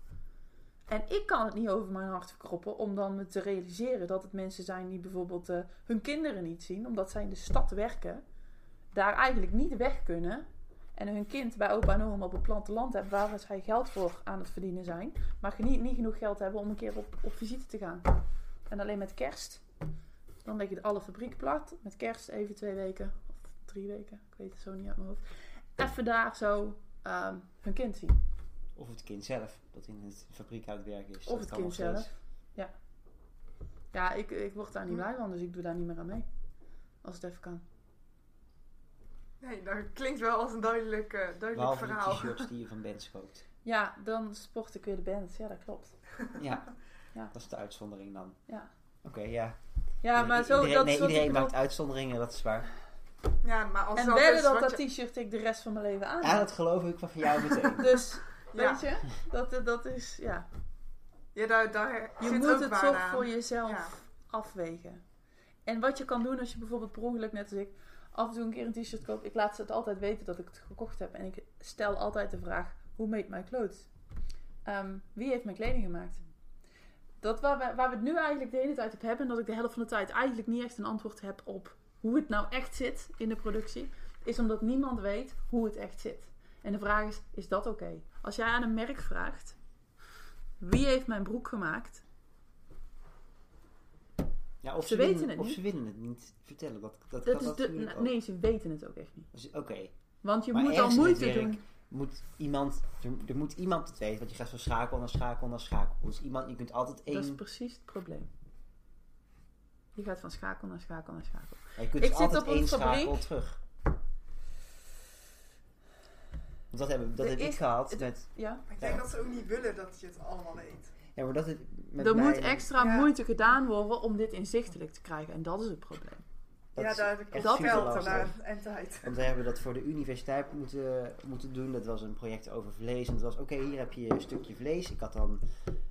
En ik kan het niet over mijn hart verkroppen om dan me te realiseren dat het mensen zijn die bijvoorbeeld eh, hun kinderen niet zien, omdat zij in de stad werken, daar eigenlijk niet weg kunnen en hun kind bij opa en oma op het platteland hebben waar zij geld voor aan het verdienen zijn, maar niet, niet genoeg geld hebben om een keer op, op visite te gaan. En alleen met kerst, dan leg je alle fabriek plat, met kerst even twee weken of drie weken, ik weet het zo niet uit mijn hoofd, even daar zo ehm, hun kind zien. Of het kind zelf, dat in het fabriek aan het werk is. Of Dat het kan kind zelf. steeds. Ja, ik, ik word daar niet blij van, dus ik doe daar niet meer aan mee. Als het even kan. Nee, dat klinkt wel als een duidelijk, eh, duidelijk Behalve de verhaal. t-shirts die je van bands koopt. Ja, dan sport ik weer de band. Ja, dat klopt. Ja, Ja. dat is de uitzondering dan. Ja, Oké, ja. ja Nee, maar zo... iedereen, dat nee, iedereen bedoel. maakt uitzonderingen, dat is waar. Ja, maar als En dat wedden dat dat je- t-shirt ik de rest van mijn leven aan Ja, dat geloof ik van jou meteen. Dus, Ja. Weet je, dat, dat is, ja. Ja, daar, daar Je zit moet ook het waarde toch aan. voor jezelf afwegen. En wat je kan doen als je bijvoorbeeld per ongeluk, net als ik, af en toe een keer een t-shirt koopt. Ik laat ze het altijd weten dat ik het gekocht heb. En ik stel altijd de vraag, who made my clothes? Ehm, wie heeft mijn kleding gemaakt? Dat waar we, waar we het nu eigenlijk de hele tijd op hebben, en dat ik de helft van de tijd eigenlijk niet echt een antwoord heb op hoe het nou echt zit in de productie, is omdat niemand weet hoe het echt zit. En de vraag is, is dat oké? Als jij aan een merk vraagt, wie heeft mijn broek gemaakt? Ja, of Ze weten het Of niet. ze willen het niet vertellen. Dat, dat, Dat kan is de, nee, ze weten het ook echt niet. Oké. Want je Maar moet al moeite doen. Moet iemand, er, er moet iemand het weten, want je gaat van schakel naar schakel naar schakel. Dus iemand, je kunt altijd één, Dat is precies het probleem. Je gaat van schakel naar schakel naar schakel. ja, je kunt Ik dus zit altijd op een één fabriek. schakel terug. Want dat, hebben, dat heb ik gehad het- met, Ja? Maar ik denk dat ze ook niet willen dat je het allemaal weet. ja maar dat het met Er mij- moet extra Ja. moeite gedaan worden om dit inzichtelijk te krijgen. En dat is het probleem. Dat ja, daar heb ik echt geld aan en tijd. Want we hebben dat voor de universiteit moeten, moeten doen. Dat was een project over vlees. En dat was, oké, hier heb je een stukje vlees. Ik had dan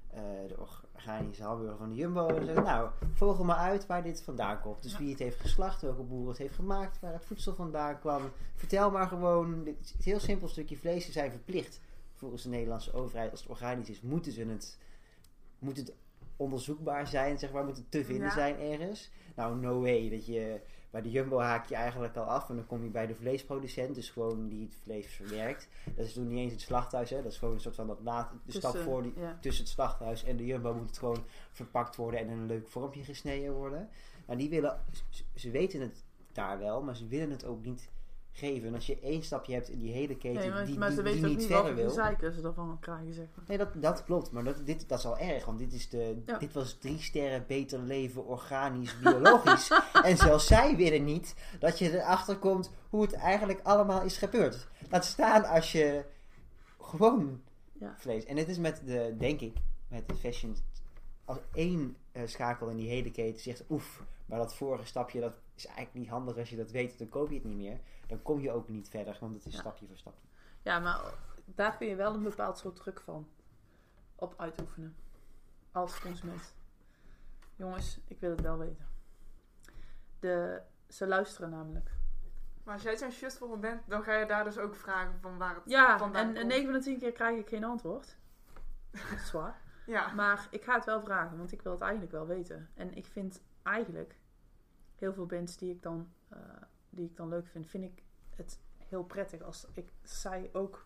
eh, de organische hamburger van de Jumbo. En zei nou, vogel maar uit waar dit vandaan komt. Dus wie het heeft geslacht, welke boer het heeft gemaakt, waar het voedsel vandaan kwam. Vertel maar gewoon, dit een heel simpel stukje vlees. Ze zijn verplicht, volgens de Nederlandse overheid, als het organisch is, moeten ze het, moet het onderzoekbaar zijn, zeg maar, moet het te vinden Ja. zijn ergens. Nou, no way, dat je... Bij de Jumbo haak je eigenlijk al af en dan kom je bij de vleesproducent, dus gewoon die het vlees verwerkt. Dat is toen niet eens het slachthuis, hè? dat is gewoon een soort van dat na, de stap voor die, ja. tussen het slachthuis en de Jumbo moet het gewoon verpakt worden en in een leuk vormpje gesneden worden. Nou, die willen, ze weten het daar wel, maar ze willen het ook niet geven. En als je één stapje hebt in die hele keten Nee, maar, die, maar die, niet verder wil. zeiken ze ervan krijgen, zeg maar. Nee, dat, dat klopt. Maar dat, dit, dat is al erg. Want dit, is de, Ja. dit was drie sterren beter leven, organisch, biologisch. en zelfs zij willen niet dat je erachter komt hoe het eigenlijk allemaal is gebeurd. Laat staan als je gewoon Ja. vlees. En het is met de, denk ik, met de fashion. Als één eh, schakel in die hele keten zegt, oef, maar dat vorige stapje, dat is eigenlijk niet handig als je dat weet, dan koop je het niet meer. Dan kom je ook niet verder, want het is Ja. stapje voor stapje. Ja, maar daar kun je wel een bepaald soort druk van op uitoefenen. Als consument. Jongens, ik wil het wel weten. De, ze luisteren namelijk. Maar als jij zo'n shirt voor bent, dan ga je daar dus ook vragen van waar het Ja, vandaan en, en komt. 9 van de 10 keer krijg ik geen antwoord. Dat is waar. Ja, Maar ik ga het wel vragen, want ik wil het eigenlijk wel weten. En ik vind eigenlijk heel veel bands die ik dan, eh, die ik dan leuk vind, vind ik het heel prettig als ik, zij ook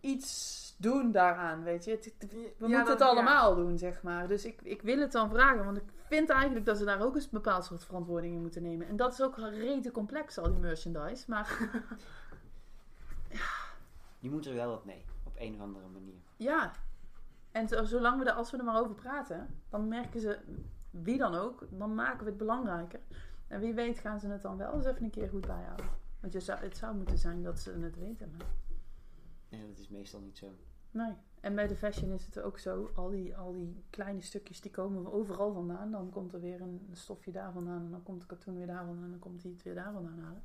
iets doen daaraan, weet je. Het- het- we Ja, moeten het ja. allemaal doen, zeg maar. Dus ik, ik wil het dan vragen, want ik vind eigenlijk dat ze daar ook een bepaald soort verantwoording in moeten nemen. En dat is ook rete complex, al die merchandise. Maar Je moet er wel wat mee, op een of andere manier. Ja, en zo- zolang we er, als we er maar over praten, dan merken ze, wie dan ook, dan maken we het belangrijker. En wie weet gaan ze het dan wel eens even een keer goed bijhouden. Want je zou, het zou moeten zijn dat ze het weten. Maar Nee, dat is meestal niet zo. nee. En bij de fashion is het ook zo, al die, al die kleine stukjes die komen overal vandaan. Dan komt er weer een stofje daar vandaan en dan komt de katoen weer daar vandaan en dan komt die het weer daar vandaan halen.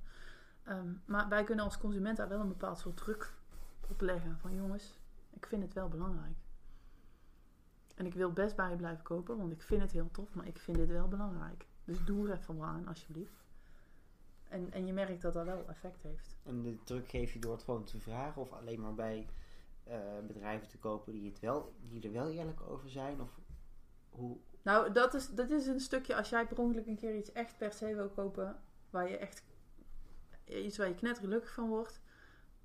Ehm, maar wij kunnen als consument daar wel een bepaald soort druk op leggen. Van jongens, ik vind het wel belangrijk. En ik wil best bij je blijven kopen, want ik vind het heel tof, maar ik vind dit wel belangrijk. Dus doe er even wat aan, alsjeblieft. En, en je merkt dat dat wel effect heeft. En de druk geef je door het gewoon te vragen of alleen maar bij eh, bedrijven te kopen die, het wel, die er wel eerlijk over zijn? Of hoe, Nou, dat is, dat is een stukje als jij per ongeluk een keer iets echt per se wil kopen, waar je echt iets waar je knettergelukkig van wordt,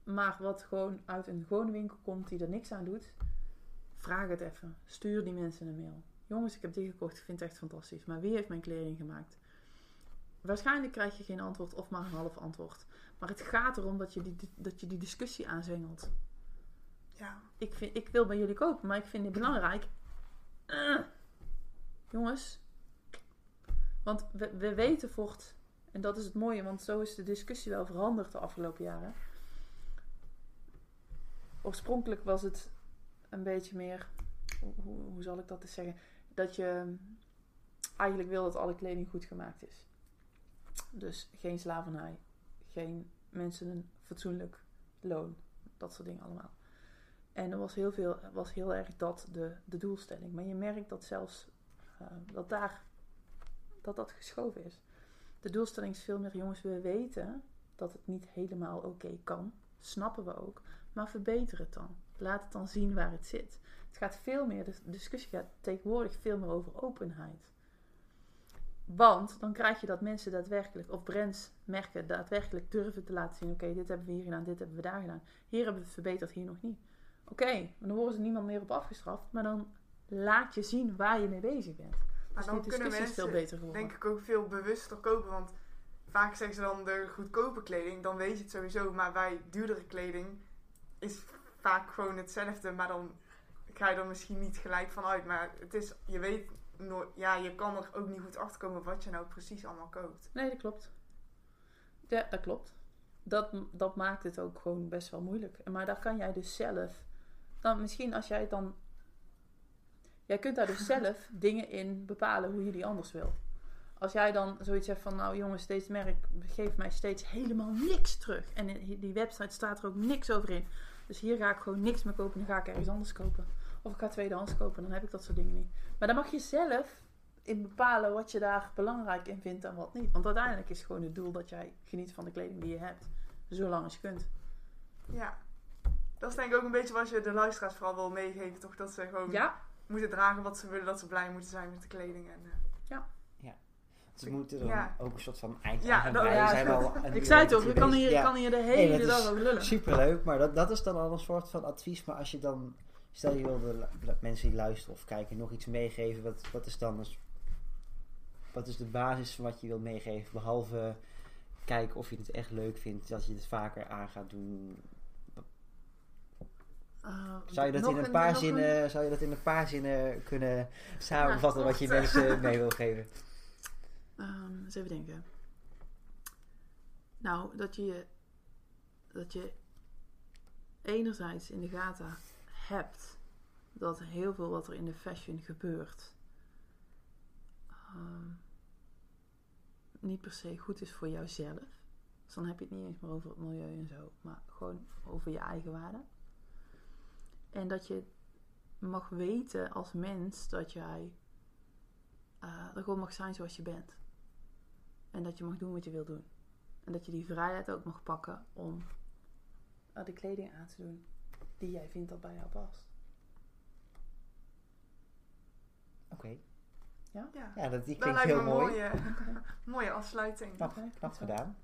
maar wat gewoon uit een gewone winkel komt die er niks aan doet, vraag het even. Stuur die mensen een mail. Jongens, ik heb die gekocht, ik vind het echt fantastisch, maar wie heeft mijn kleding gemaakt? Waarschijnlijk krijg je geen antwoord of maar een half antwoord. Maar het gaat erom dat je die, dat je die discussie aanzwengelt. ja. Ik, vind, ik wil bij jullie kopen, maar ik vind dit belangrijk. Eh, jongens. Want we, we weten voort, en dat is het mooie, want zo is de discussie wel veranderd de afgelopen jaren. Oorspronkelijk was het een beetje meer, hoe, hoe, zal ik dat eens zeggen? Dat je eigenlijk wil dat alle kleding goed gemaakt is. Dus geen slavernij, geen mensen een fatsoenlijk loon, dat soort dingen allemaal. En er was heel, veel, was heel erg dat de, de doelstelling. Maar je merkt dat zelfs eh, dat daar dat dat geschoven is. De doelstelling is veel meer, jongens, we weten dat het niet helemaal oké kan. Snappen we ook. Maar verbeter het dan. Laat het dan zien waar het zit. Het gaat veel meer, de discussie gaat tegenwoordig veel meer over openheid. Want dan krijg je dat mensen daadwerkelijk, of brands, merken daadwerkelijk durven te laten zien: oké, dit hebben we hier gedaan, dit hebben we daar gedaan. Hier hebben we het verbeterd, hier nog niet. Oké, dan worden ze niemand meer op afgestraft, maar dan laat je zien waar je mee bezig bent. Maar Dus dan die kunnen discussie is veel mensen, beter geworden. denk ik, ook veel bewuster kopen. Want vaak zeggen ze dan de goedkope kleding, dan weet je het sowieso. Maar bij duurdere kleding is vaak gewoon hetzelfde, maar dan ga je er misschien niet gelijk van uit. Maar het is, je weet nooit, ja, je kan er ook niet goed achter komen wat je nou precies allemaal koopt. Nee, dat klopt. Ja, dat klopt. Dat, dat maakt het ook gewoon best wel moeilijk. Maar daar kan jij dus zelf... Dan misschien als jij het dan... Jij kunt daar dus zelf dingen in bepalen hoe je die anders wil. Als jij dan zoiets hebt van... Nou jongens, deze merk geeft mij steeds helemaal niks terug. En in die website staat er ook niks over in. Dus hier ga ik gewoon niks meer kopen. Dan ga ik ergens anders kopen. Of ik ga tweedehands kopen. Dan heb ik dat soort dingen niet. Maar dan mag je zelf in bepalen wat je daar belangrijk in vindt en wat niet. Want uiteindelijk is gewoon het doel dat jij geniet van de kleding die je hebt. Zolang als je kunt. Ja. Dat is denk ik ook een beetje wat je de luisteraars vooral wil meegeven, toch? Dat ze gewoon Ja, moeten dragen wat ze willen, dat ze blij moeten zijn met de kleding. En, eh, Ze moeten er Ja. ook een soort van eind Ja, aan ja, zijn ik zei het toch, je kan hier, kan hier de hele dag over lullen. Superleuk, maar dat, dat is dan al een soort van advies. Maar als je dan, stel je wil de mensen die luisteren of kijken nog iets meegeven, wat, wat is dan dus, wat is de basis van wat je wil meegeven? Behalve kijken of je het echt leuk vindt, dat je het vaker aan gaat doen. Eh, Zou je dat, in een paar zinnen, zou je dat in een paar zinnen kunnen samenvatten wat je mensen mee wil geven? Ehm, eens even denken. Nou, dat je, dat je enerzijds in de gaten hebt dat heel veel wat er in de fashion gebeurt ehm, niet per se goed is voor jouzelf. Dus dan heb je het niet eens meer over het milieu en zo, maar gewoon over je eigen waarde. En dat je mag weten als mens dat jij eh, er gewoon mag zijn zoals je bent. En dat je mag doen wat je wil doen. En dat je die vrijheid ook mag pakken om eh, de kleding aan te doen die jij vindt dat bij jou past. Oké, Ja, ja, dat, die dat klinkt lijkt me heel een mooi. mooie, mooie afsluiting. Knap, Oké, knap gedaan.